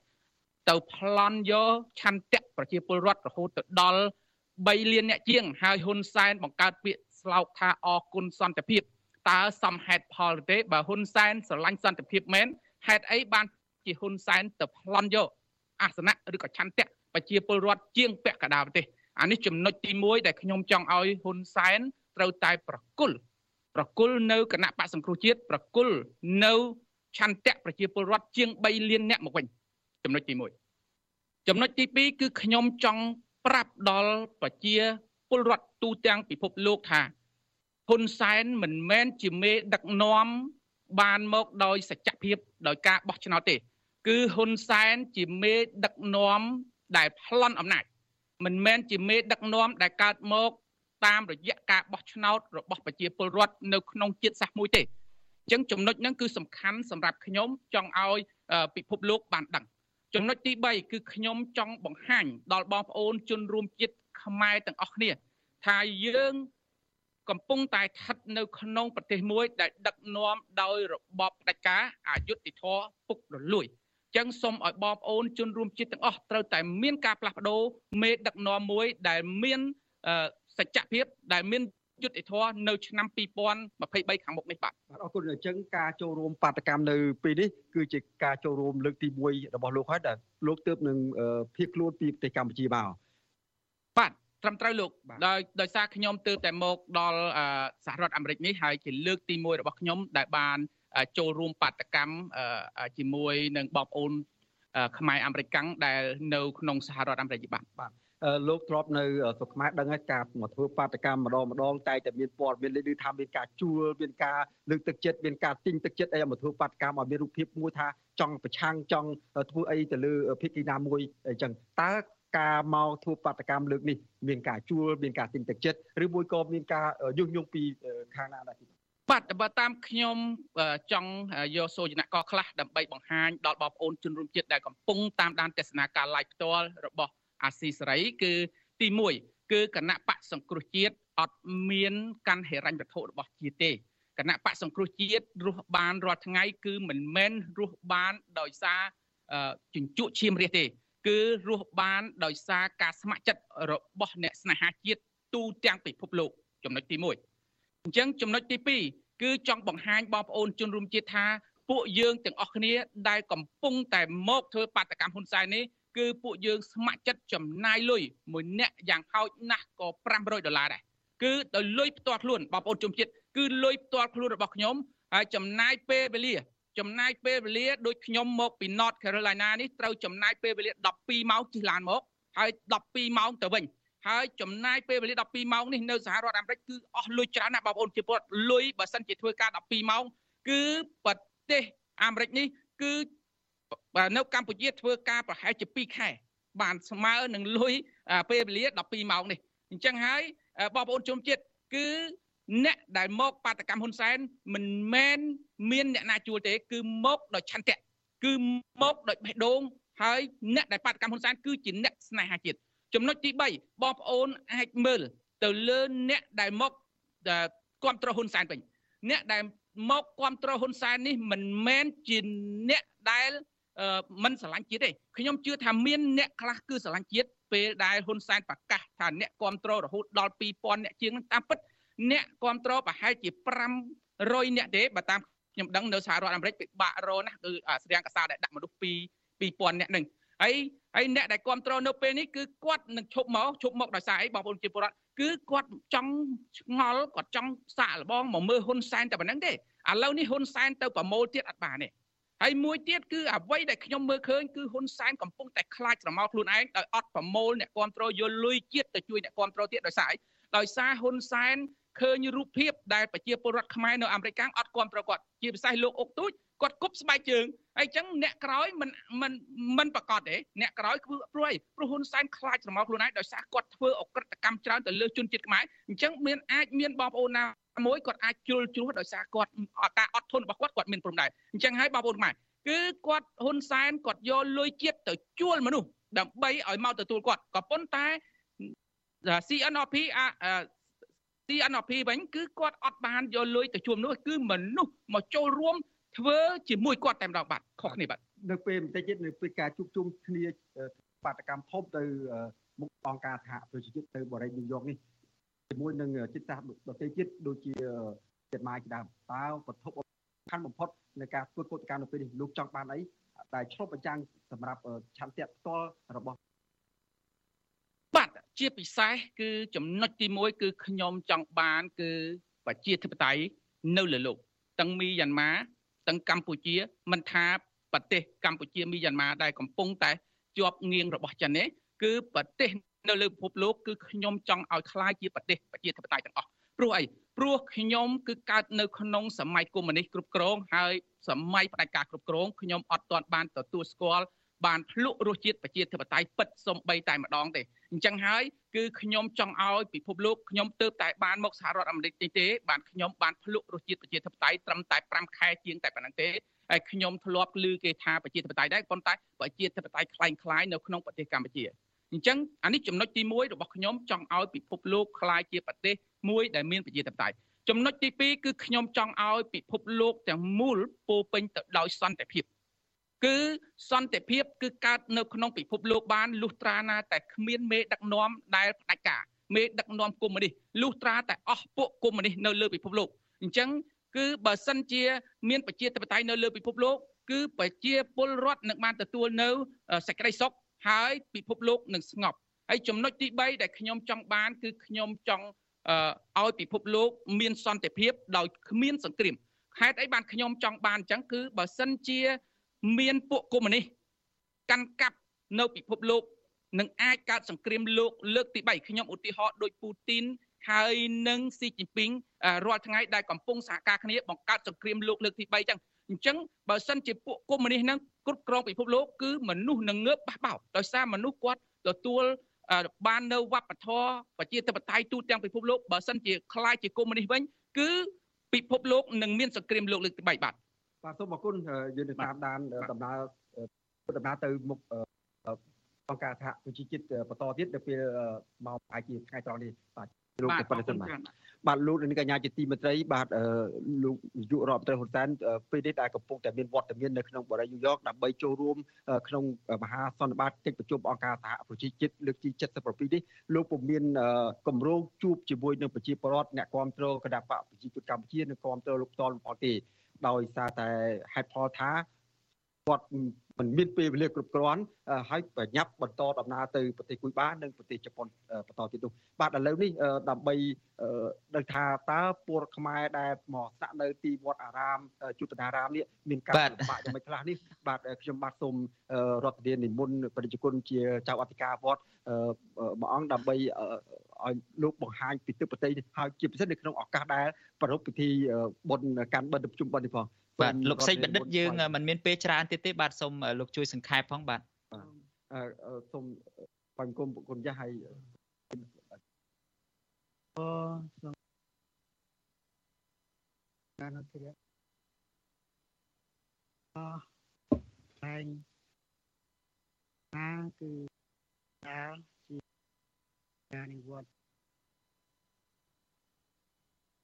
ទៅប្លន់យកឆន្ទៈប្រជាពលរដ្ឋរហូតទៅដល់3លានអ្នកជាងហើយហ៊ុនសែនបង្កើតពាក្យស្លោកថាអរគុណសន្តិភាពតើសមហេតុផលទេបើហ៊ុនសែនស្រឡាញ់សន្តិភាពមែនហេតុអីបានជាហ៊ុនសែនទៅប្លន់យកអាសនៈឬក៏ឆន្ទៈប្រជាពលរដ្ឋជាងពាក់កណ្ដាលប្រទេសអានេះចំណុចទី1ដែលខ្ញុំចង់ឲ្យហ៊ុនសែន ត្រូវតែប្រគល់ប្រគល់នៅគណៈបកសង្គ្រោះជាតិប្រគល់នៅឆន្ទៈប្រជាពលរដ្ឋជាង3លានអ្នកមកវិញចំណុចទី1ចំណុចទី2គឺខ្ញុំចង់ប្រាប់ដល់ប្រជាពលរដ្ឋទូទាំងពិភពលោកថាហ៊ុនសែនមិនមែនជាមេដឹកនាំបានមកដោយសច្ចភាពដោយការបោះឆ្នោតទេ គឺហ៊ុនសែនជាមេដឹកនាំដែលប្លន់អំណាចមិនមែនជាមេដឹកនាំដែលកើតមក តាមរយៈការបោះឆ្នោតរបស់ប្រជាពលរដ្ឋនៅក្នុងជាតិសាសន៍មួយទេអញ្ចឹងចំណុចហ្នឹងគឺសំខាន់សម្រាប់ខ្ញុំចង់ឲ្យពិភពលោកបានដឹងចំណុចទី3គឺខ្ញុំចង់បង្ហាញដល់បងប្អូនជនរួមជាតិខ្មែរទាំងអស់គ្នា ថាយើងកំពុងតែស្ថិតនៅក្នុងប្រទេសមួយ ដែលដឹកនាំដោយរបបផ្ដាច់ការអយុត្តិធម៌ពុករលួយចឹងសូមឲ្យបងប្អូនជនរួមជាតិទាំងអស់ត្រូវតែមានការផ្លាស់ប្ដូរមេដឹកនាំមួយដែលមាន សច្ចភាពដែលមានយុទ្ធធរនៅឆ្នាំ2023ខាងមុខនេះបាទបាទអរគុណអញ្ចឹងការចូលរួមបាតកម្មនៅពេលនេះគឺជាការចូលរួមលើកទី1របស់លោកហើយដែលលោកទើបនឹងភៀសខ្លួនពីប្រទេសកម្ពុជាមកបាទត្រឹមត្រូវលោកដោយដោយសារខ្ញុំទើបតែមកដល់សហរដ្ឋអាមេរិកនេះហើយជាលើកទី1របស់ខ្ញុំដែលបានចូលរួមបាតកម្មជាមួយនឹងបងប្អូនខ្មែរអាមេរិកកាំងដែលនៅក្នុងសហរដ្ឋអាមេរិកបាទបាទ លោកទ្របនៅស្រុកខ្មែរដឹងហើយការមកធ្វើបាតកម្មម្ដងម្ដងតែតែមានព័ត៌មានលេខឬថាមានការជួលមានការលើកទឹកចិត្តមានការទិញទឹកចិត្តអីមកធ្វើបាតកម្មឲ្យមានរូបភាពមួយថាចង់ប្រឆាំងចង់ធ្វើអីទៅលើភិក្ខីណាមួយអញ្ចឹងតើការមកធ្វើបាតកម្មលើកនេះមានការជួលមានការទិញទឹកចិត្តឬមួយក៏មានការញុះញង់ពីខាងណាដែរបាទបើតាមខ្ញុំចង់យកសូចនៈកខ្លះដើម្បីបង្ហាញដល់បងប្អូនជនរួមជាតិដែលកំពុងតាមដានទស្សនាការ live ផ្ទាល់របស់ អាស៊ីសេរីគឺទី1គឺគណៈបកសង្គ្រោះជាតិអត់មានកាន់ហិរញ្ញវត្ថុរបស់ជាតិទេគណៈបកសង្គ្រោះជាតិរស់បានរាល់ថ្ងៃគឺមិនមែនរស់បានដោយសារជញ្ជក់ឈាមរះទេ គឺរស់បានដោយសារការស្ម័គ្រចិត្តរបស់អ្នកស្នេហាជាតិទូទាំងពិភពលោកចំណុចទី1អញ្ចឹងចំណុចទី2គឺចង់បង្ហាញបងប្អូនជនរួមជាតិថាពួកយើងទាំងអស់គ្នាដែលកំពុងតែមកធ្វើបាតកម្មហ៊ុនសែននេះ គឺពួកយើងស្ម័គ្រចិត្តចំណាយលុយមួយអ្នកយ៉ាងហោចណាស់ក៏500ដុល្លារដែរគឺដោយលុយផ្ទាល់ខ្លួនបងប្អូនជនជាតិគឺលុយផ្ទាល់ខ្លួនរបស់ខ្ញុំហើយចំណាយពេលវេលាចំណាយពេលវេលាដូចខ្ញុំមកពី North Carolina នេះត្រូវចំណាយពេលវេលា12ម៉ោងជិះឡានមកហើយ12ម៉ោងទៅវិញហើយចំណាយពេលវេលា12ម៉ោងនេះនៅសហរដ្ឋអាមេរិកគឺអស់លុយច្រើនណាស់បងប្អូនជាពលរដ្ឋលុយបើសិនជាធ្វើការ12ម៉ោងគឺប្រទេសអាមេរិកនេះគឺ បាទនៅកម្ពុជាធ្វើការប្រហែលជា2ខែបានស្មើនឹងលុយពេលវេលា12ម៉ោងនេះអញ្ចឹងហើយបងប្អូនជនជាតិគឺអ្នកដែលមកបាតកម្មហ៊ុនសែនមិនមែនមានអ្នកណាជួលទេ គឺមកដោយឆន្ទៈគឺមកដោយបេះដូងហើយអ្នកដែលបាតកម្មហ៊ុនសែនគឺជាអ្នកស្នេហាជាតិចំណុចទី3បងប្អូនអាចមើលទៅលើអ្នកដែលមកគ្រប់គ្រងហ៊ុនសែនវិញអ្នកដែលមកគ្រប់គ្រងហ៊ុនសែននេះមិនមែនជាអ្នកដែល មិនស្រឡាញ់ជាតិទេខ្ញុំជឿថាមានអ្នកខ្លះគឺស្រឡាញ់ជាតិពេលដែលហ៊ុនសែនប្រកាសថាអ្នកគ្រប់គ្រងរហូតដល់2000អ្នកជាងនឹងតាមពិតអ្នកគ្រប់គ្រងប្រហែលជា500អ្នកទេបើតាមខ្ញុំដឹងនៅសហរដ្ឋអាមេរិកពិបាករណាស់គឺស្រីកសាដែលដាក់មនុស្សពី2000អ្នកនឹងហើយហើយអ្នកដែលគ្រប់គ្រងនៅពេលនេះគឺគាត់នឹងឈប់មកឈប់មកដោយសារអីបងប្អូនជាពលរដ្ឋគឺគាត់ចង់ឆ្ងល់គាត់ចង់សាកល្បងមកមើលហ៊ុនសែនតែប៉ុណ្្នឹងទេឥឡូវនេះហ៊ុនសែនទៅប្រមូលទៀតអត់បានទេ ហើយមួយទៀតគឺអ្វីដែលខ្ញុំមើលឃើញគឺហ៊ុនសែនកំពុងតែខ្លាចស្រមោលខ្លួនឯងដោយអត់ប្រមូលអ្នកគ្រប់គ្រងយកលុយជាតិទៅជួយអ្នកគ្រប់គ្រងទៀតដោយសារអីដោយសារហ៊ុនសែនឃើញរូបភាពដែលប្រជាពលរដ្ឋខ្មែរនៅអាមេរិកកាំងអត់គ្រប់គ្រងគាត់ជាពិសេសលោកអុកទូចគាត់គប់ស្បែកជើងហើយអញ្ចឹងអ្នកក្រោយមិនមិនមិនប្រកាសទេអ្នកក្រោយគឺព្រោះអីព្រោះហ៊ុនសែនខ្លាចស្រមោលខ្លួនឯងដោយសារគាត់ធ្វើអក្រិតកម្មច្រើនទៅលើជនជាតិខ្មែរអញ្ចឹងមានអាចមានបងប្អូនណា មួយគាត់អាចជុលជ្រោះដោយសារគាត់ការអត់ធន់របស់គាត់គាត់មានព្រំដែរអញ្ចឹងហើយបងប្អូនខ្មែរគឺគាត់ហ៊ុនសែនគាត់យកលុយជាតិទៅជួលមនុស្សដើម្បីឲ្យមកទទួលគាត់ក៏ប៉ុន្តែ CNRP CNRP វិញគឺគាត់អត់បានយកលុយទៅជួលមនុស្សគឺមនុស្សមកចូលរួមធ្វើជាមួយគាត់តែម្ដងបាទខុសគ្នាបាទនៅពេលបន្តិចទៀតនៅពេលការជួបជុំគ្នាបាតកម្មធំទៅមុខអង្គការសហប្រជាជាតិទៅបរិយាញូវយ៉កនេះ ជាមួយនឹងចិត្តសាស្ត្រដទៃទៀតដូចជាចិត្តម៉ាយជាដើមតើវត្ថុសំខាន់បំផុតនៃការធ្វើកោតកម្មនៅពេលនេះលោកចង់បានអីដែលឆ្លុះបញ្ចាំងសម្រាប់ឆន្ទៈផ្ទាល់របស់បាទជាពិសេសគឺចំណុចទី1គឺខ្ញុំចង់បានគឺប្រជាធិបតេយ្យនៅលើលោកទាំងមីយ៉ាន់ម៉ាទាំងកម្ពុជាមិនថាប្រទេសកម្ពុជាមីយ៉ាន់ម៉ាដែលកំពុងតែជាប់ងៀងរបស់ចិននេះគឺប្រទេស នៅលើពិភពលោកគឺខ្ញុំចង់ឲ្យคล้ายជាប្រទេសប្រជាធិបតេយ្យទាំងអស់ព្រោះអីព្រោះខ្ញុំគឺកើតនៅក្នុងសម័យកុម្មុយនីសគ្រប់គ្រងហើយសម័យផ្ដាច់ការគ្រប់គ្រងខ្ញុំអត់ទាន់បានទទួលស្គាល់បានភ្លុករសជាតិប្រជាធិបតេយ្យពិតសំបីតែម្ដងទេអញ្ចឹងហើយគឺខ្ញុំចង់ឲ្យពិភពលោកខ្ញុំទើបតែបានមកសហរដ្ឋអាមេរិកទេទេបានខ្ញុំបានភ្លុករសជាតិប្រជាធិបតេយ្យត្រឹមតែ5ខែជាងតែប៉ុណ្ណឹងទេហើយខ្ញុំធ្លាប់ឮគេថាប្រជាធិបតេយ្យដែរប៉ុន្តែប្រជាធិបតេយ្យคล้ายៗនៅក្នុងប្រទេសកម្ពុជា អញ្ចឹងអានេះចំណុចទី1របស់ខ្ញុំចង់ឲ្យពិភពលោកคล้ายជាប្រទេសមួយដែលមានប្រជាធិបតេយ្យចំណុចទី2គឺខ្ញុំចង់ឲ្យពិភពលោកទាំងមូលពោពេញទៅដោយសន្តិភាពគឺសន្តិភាពគឺកើតនៅក្នុងពិភពលោកបានលុះត្រាណាតែគ្មានមេដឹកនាំដែលផ្ដាច់ការមេដឹកនាំកុម្មុយនីសលុះត្រាតែអស់ពួកកុម្មុយនីសនៅលើពិភពលោកអញ្ចឹងគឺបើសិនជាមានប្រជាធិបតេយ្យនៅលើពិភពលោកគឺប្រជាពលរដ្ឋនឹងបានទទួលនៅសេចក្តីសុខ ហើយពិភពលោកនឹងស្ងប់ហើយចំណុចទី3ដែលខ្ញុំចង់បានគឺខ្ញុំចង់ឲ្យពិភពលោកមានសន្តិភាពដោយគ្មានសង្គ្រាមហេតុអីបានខ្ញុំចង់បានអញ្ចឹងគឺបើសិនជាមានពួកកុម្មុយនីសកាន់កាប់នៅពិភពលោកនឹងអាចកើតសង្គ្រាមលោកលើកទី3ខ្ញុំឧទាហរណ៍ដូចពូទីនហើយនឹងស៊ីជីនពីងរាល់ថ្ងៃដែលកំពុងសហការគ្នាបង្កើតសង្គ្រាមលោកលើកទី3ចឹង អញ្ចឹងបើសិនជាពួកកុម្មុយនីសនឹងគ្រប់គ្រងពិភពលោកគឺមនុស្សនឹងងើបបះបោដោយសារមនុស្សគាត់ទទួលបាននៅវប្បធម៌ប្រជាធិបតេយ្យទូទាំងពិភពលោកបើសិនជាខ្លាយជាកុម្មុយនីសវិញគឺពិភពលោកនឹងមានសង្គ្រាមលោកលើកទី3បាទបាទសូមអរគុណយើងទៅតាមដានដំណើរដំណើរទៅមុខអង្គការសហប្រជាជាតិបន្តទៀតនៅពេលមកអាចជាថ្ងៃត្រង់នេះបាទលោកទៅប៉ុណ្ណឹងសិនបាទ បាទលោកនាងកញ្ញាជាទីមេត្រីបាទលោកនាយករដ្ឋមន្ត្រីហ៊ុនសែនពេលនេះដែលកំពុងតែមានវត្តមាននៅក្នុងបរិយាញូវយ៉កដើម្បីចូលរួមក្នុងមហាសន្និបាតកិច្ចប្រជុំអង្គការសហប្រជាជាតិលើកទី77នេះលោកពុំមានគម្រោងជួបជាមួយនឹងប្រជាពលរដ្ឋអ្នកគ្រប់គ្រងគណៈបកប្រជាជនកម្ពុជានិងគ្រប់គ្រងលោកតលផលទេដោយសារតែហេតុផលថា គាត់មិនមានពេលវេលាគ្រប់គ្រាន់ហើយប្រញាប់បន្តដំណើរទៅប្រទេសគុយបានិងប្រទេសជប៉ុនបន្តទៀតនោះបាទឥឡូវនេះដើម្បីដឹងថាតើពលខ្មែរដែលមកស្នាក់នៅទីវត្តអារាមយុទ្ធនារាមនេះមានការលំបាកយ៉ាងម៉េចខ្លះនេះបាទខ្ញុំបាទសូមរដ្ឋធាននិមន្តប្រជាជនជាចៅអធិការវត្តមួយអង្គដើម្បីឲ្យលោកបង្ហាញពីទឹកប្រទេសហើយជាពិសេសនៅក្នុងឱកាសដែលប្រារព្ធពិធីបុណ្យកាន់បិណ្ឌប្រជុំបិណ្ឌនេះផង បាទលោកសេចបណ្ឌិតយើងមិនមានពេលច្រើនទៀតទេបាទសូមលោកជួយសង្ខេបផងបាទអឺសូមបាញ់គុំគុណចាស់ហើយអូសូមបានអត់ទេអតែងណាគឺដាលជាការនិវត្ត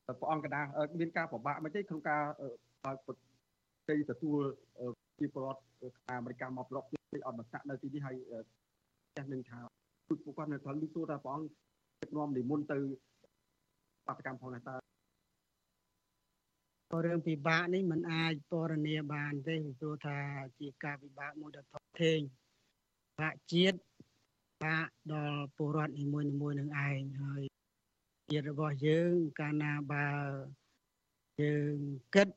ព្រះអង្គកដាមានការប្របាក់មិនទេក្នុងការ ឲ្យប្រតិទទួលជាពលរដ្ឋខ្មែរអាមេរិកមកប្រកទៀតអត់មកតាក់នៅទីនេះហើយចេះនឹងថាពួកគាត់នៅគាត់លឺទូថាព្រះអង្គនាំនិមន្តទៅបដកម្មផងដែរតើរឿងពិបាកនេះมันអាចពណ៌នាបានទេព្រោះថាជាការពិបាកមួយដ៏ធំធេងបាក់ជាតិបាក់ដល់ពលរដ្ឋនីមួយៗនឹងឯងហើយជាតិរបស់យើងកាលណាបើយើងគិត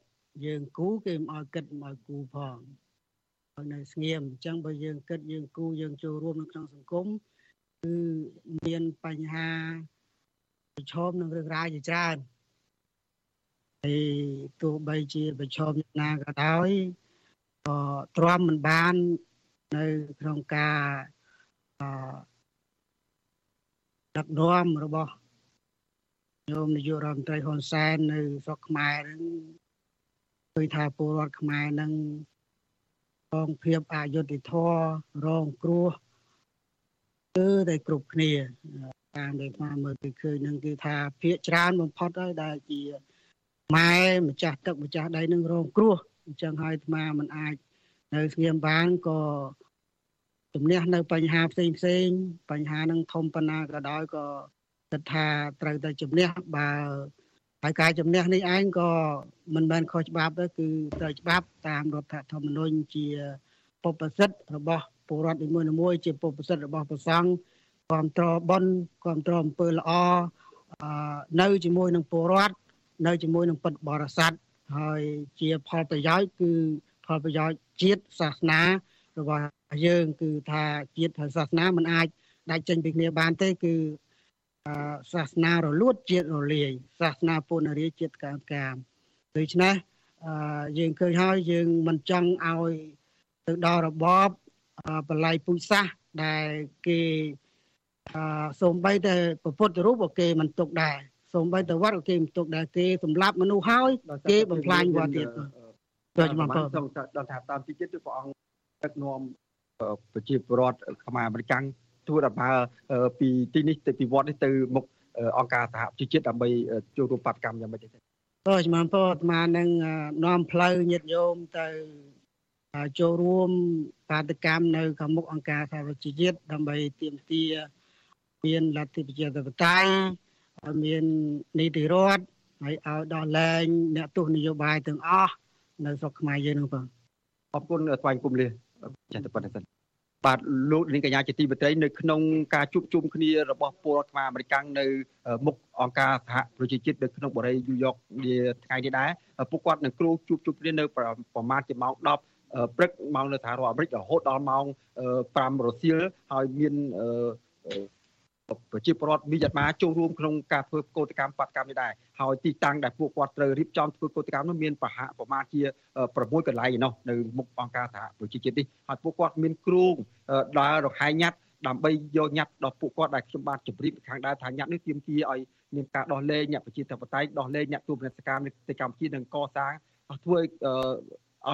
យើងគូគេមិនឲ្យគិតមិនឲ្យគូផងឲ្យនៅស្ងៀមអញ្ចឹងបើយើងគិតយើងគូយើងចូលរួមនៅក្នុងសង្គមគឺមានបញ្ហាប្រឈមនឹងរឿងរ៉ាវជាច្រើនហើយទោះបីជាប្រឈមយ៉ាងណាក៏ដោយក៏ទ្រាំមិនបាននៅក្នុងការអដឹកនាំរបស់ញោមនាយករដ្ឋមន្ត្រីហ៊ុនសែននៅស្រុកខ្មែរនឹង ឃើញថាពលរដ្ឋខ្មែរនឹងរងភាពអយុត្តិធម៌រងគ្រោះគឺតែគ្រប់គ្នាតាមដែលស្មាមើលទៅឃើញនឹងគឺថាភាកច្រើនបំផុតហើយដែលជាម៉ែម្ចាស់ទឹកម្ចាស់ដីនឹងរងគ្រោះអញ្ចឹងហើយអាត្មាមិនអាចនៅស្ងៀមបានក៏ជំនះនៅបញ្ហាផ្សេងផ្សេងបញ្ហានឹងធំប៉ុណ្ណាក៏ដោយក៏គិតថាត្រូវតែជំនះបើ ហើយការជំនះនេះឯងក៏មិនមែនខុសច្បាប់ទេគឺត្រូវច្បាប់តាមរដ្ឋធម្មនុញ្ញជាពុបសិទ្ធិរបស់ពលរដ្ឋនីមួយៗជាពុបសិទ្ធិរបស់ព្រះសង្ឃគ្រប់គ្រងបនគ្រប់គ្រងអំពើល្អនៅជាមួយនឹងពលរដ្ឋនៅជាមួយនឹងពុទ្ធបរិស័ទហើយជាផលប្រយោជន៍គឺផលប្រយោជន៍ជាតិសាសនារបស់យើង គឺថាជាតិហើយសាសនាมันអាចដាច់ចេញពីគ្នាបានទេគឺ សាសនារលួតជាតិរលាយសាសនាពុនរាជាតិកាមកាមដូច្នេះយើងឃើញហើយយើងមិនចង់ឲ្យទៅដល់របបបល័យពុជសាសដែលគេសូម្បីតែពុទ្ធរូបក៏គេមិនទុកដែរសូម្បីតែវត្តក៏គេមិនទុកដែរគេសម្លាប់មនុស្សហើយគេបំផ្លាញវត្តទៀតទៅចំពោះដល់ថាតាមទីចិត្តព្រះអង្គដឹកនាំប្រជាពលរដ្ឋខ្មែរអាមេរិក ធ្វើដំណើរពីទីនេះទៅពីវត្តនេះទៅមុខអង្គការសហប្រជាជាតិដើម្បីចូលរួមបាតកម្មយ៉ាងម៉េចទេក៏ជំរាបពោអាត្មានឹងនាំផ្លូវញាតិញោមទៅចូលរួមបាតកម្មនៅខាងមុខអង្គការសហប្រជាជាតិដើម្បីទាមទារមានលទ្ធិប្រជាធិបតេយ្យមាននីតិរដ្ឋហើយឲ្យដោះលែងអ្នកទស្សនយោបាយទាំងអស់នៅស្រុកខ្មែរយើងនឹងបងអរគុណស្វែងគុំលាចា៎តែប៉ុណ្្នេះសិន បាទលោកនាងកញ្ញាជាទីមេត្រីនៅក្នុងការជួបជុំគ្នារបស់ពលរដ្ឋខ្មែរអាមេរិកនៅមុខអង្គការសហប្រជាជាតិនៅក្នុងបរិយាញូវយ៉កនាថ្ងៃនេះដែរពួកគាត់នឹងគ្រូជួបជុំគ្នានៅប្រមាណជាម៉ោង10ព្រឹកម៉ោងនៅសហរដ្ឋអាមេរិករហូតដល់ម៉ោង5រសៀលហើយមាន ប្រជាពលរដ្ឋមីយ៉ាន់ម៉ាចូលរួមក្នុងការធ្វើកោតកម្មបាតកម្មនេះដែរហើយទីតាំងដែលពួកគាត់ត្រូវរៀបចំធ្វើកោតកម្មនោះមានប្រហាក់ប្រមាណជា6កន្លែងឯណោះនៅមុខអង្គការសហប្រជាជាតិនេះហើយពួកគាត់មានគ្រូដើររហែកញ៉ាត់ដើម្បីយកញ៉ាត់ដល់ពួកគាត់ដែលខ្ញុំបានជម្រាបខាងដើមថាញ៉ាត់នេះទាមទារឲ្យមានការដោះលែងអ្នកប្រជាធិបតេយ្យដោះលែងអ្នកទូតនកម្មនៅប្រទេសកម្ពុជានិងកសាងធ្វើឲ្យ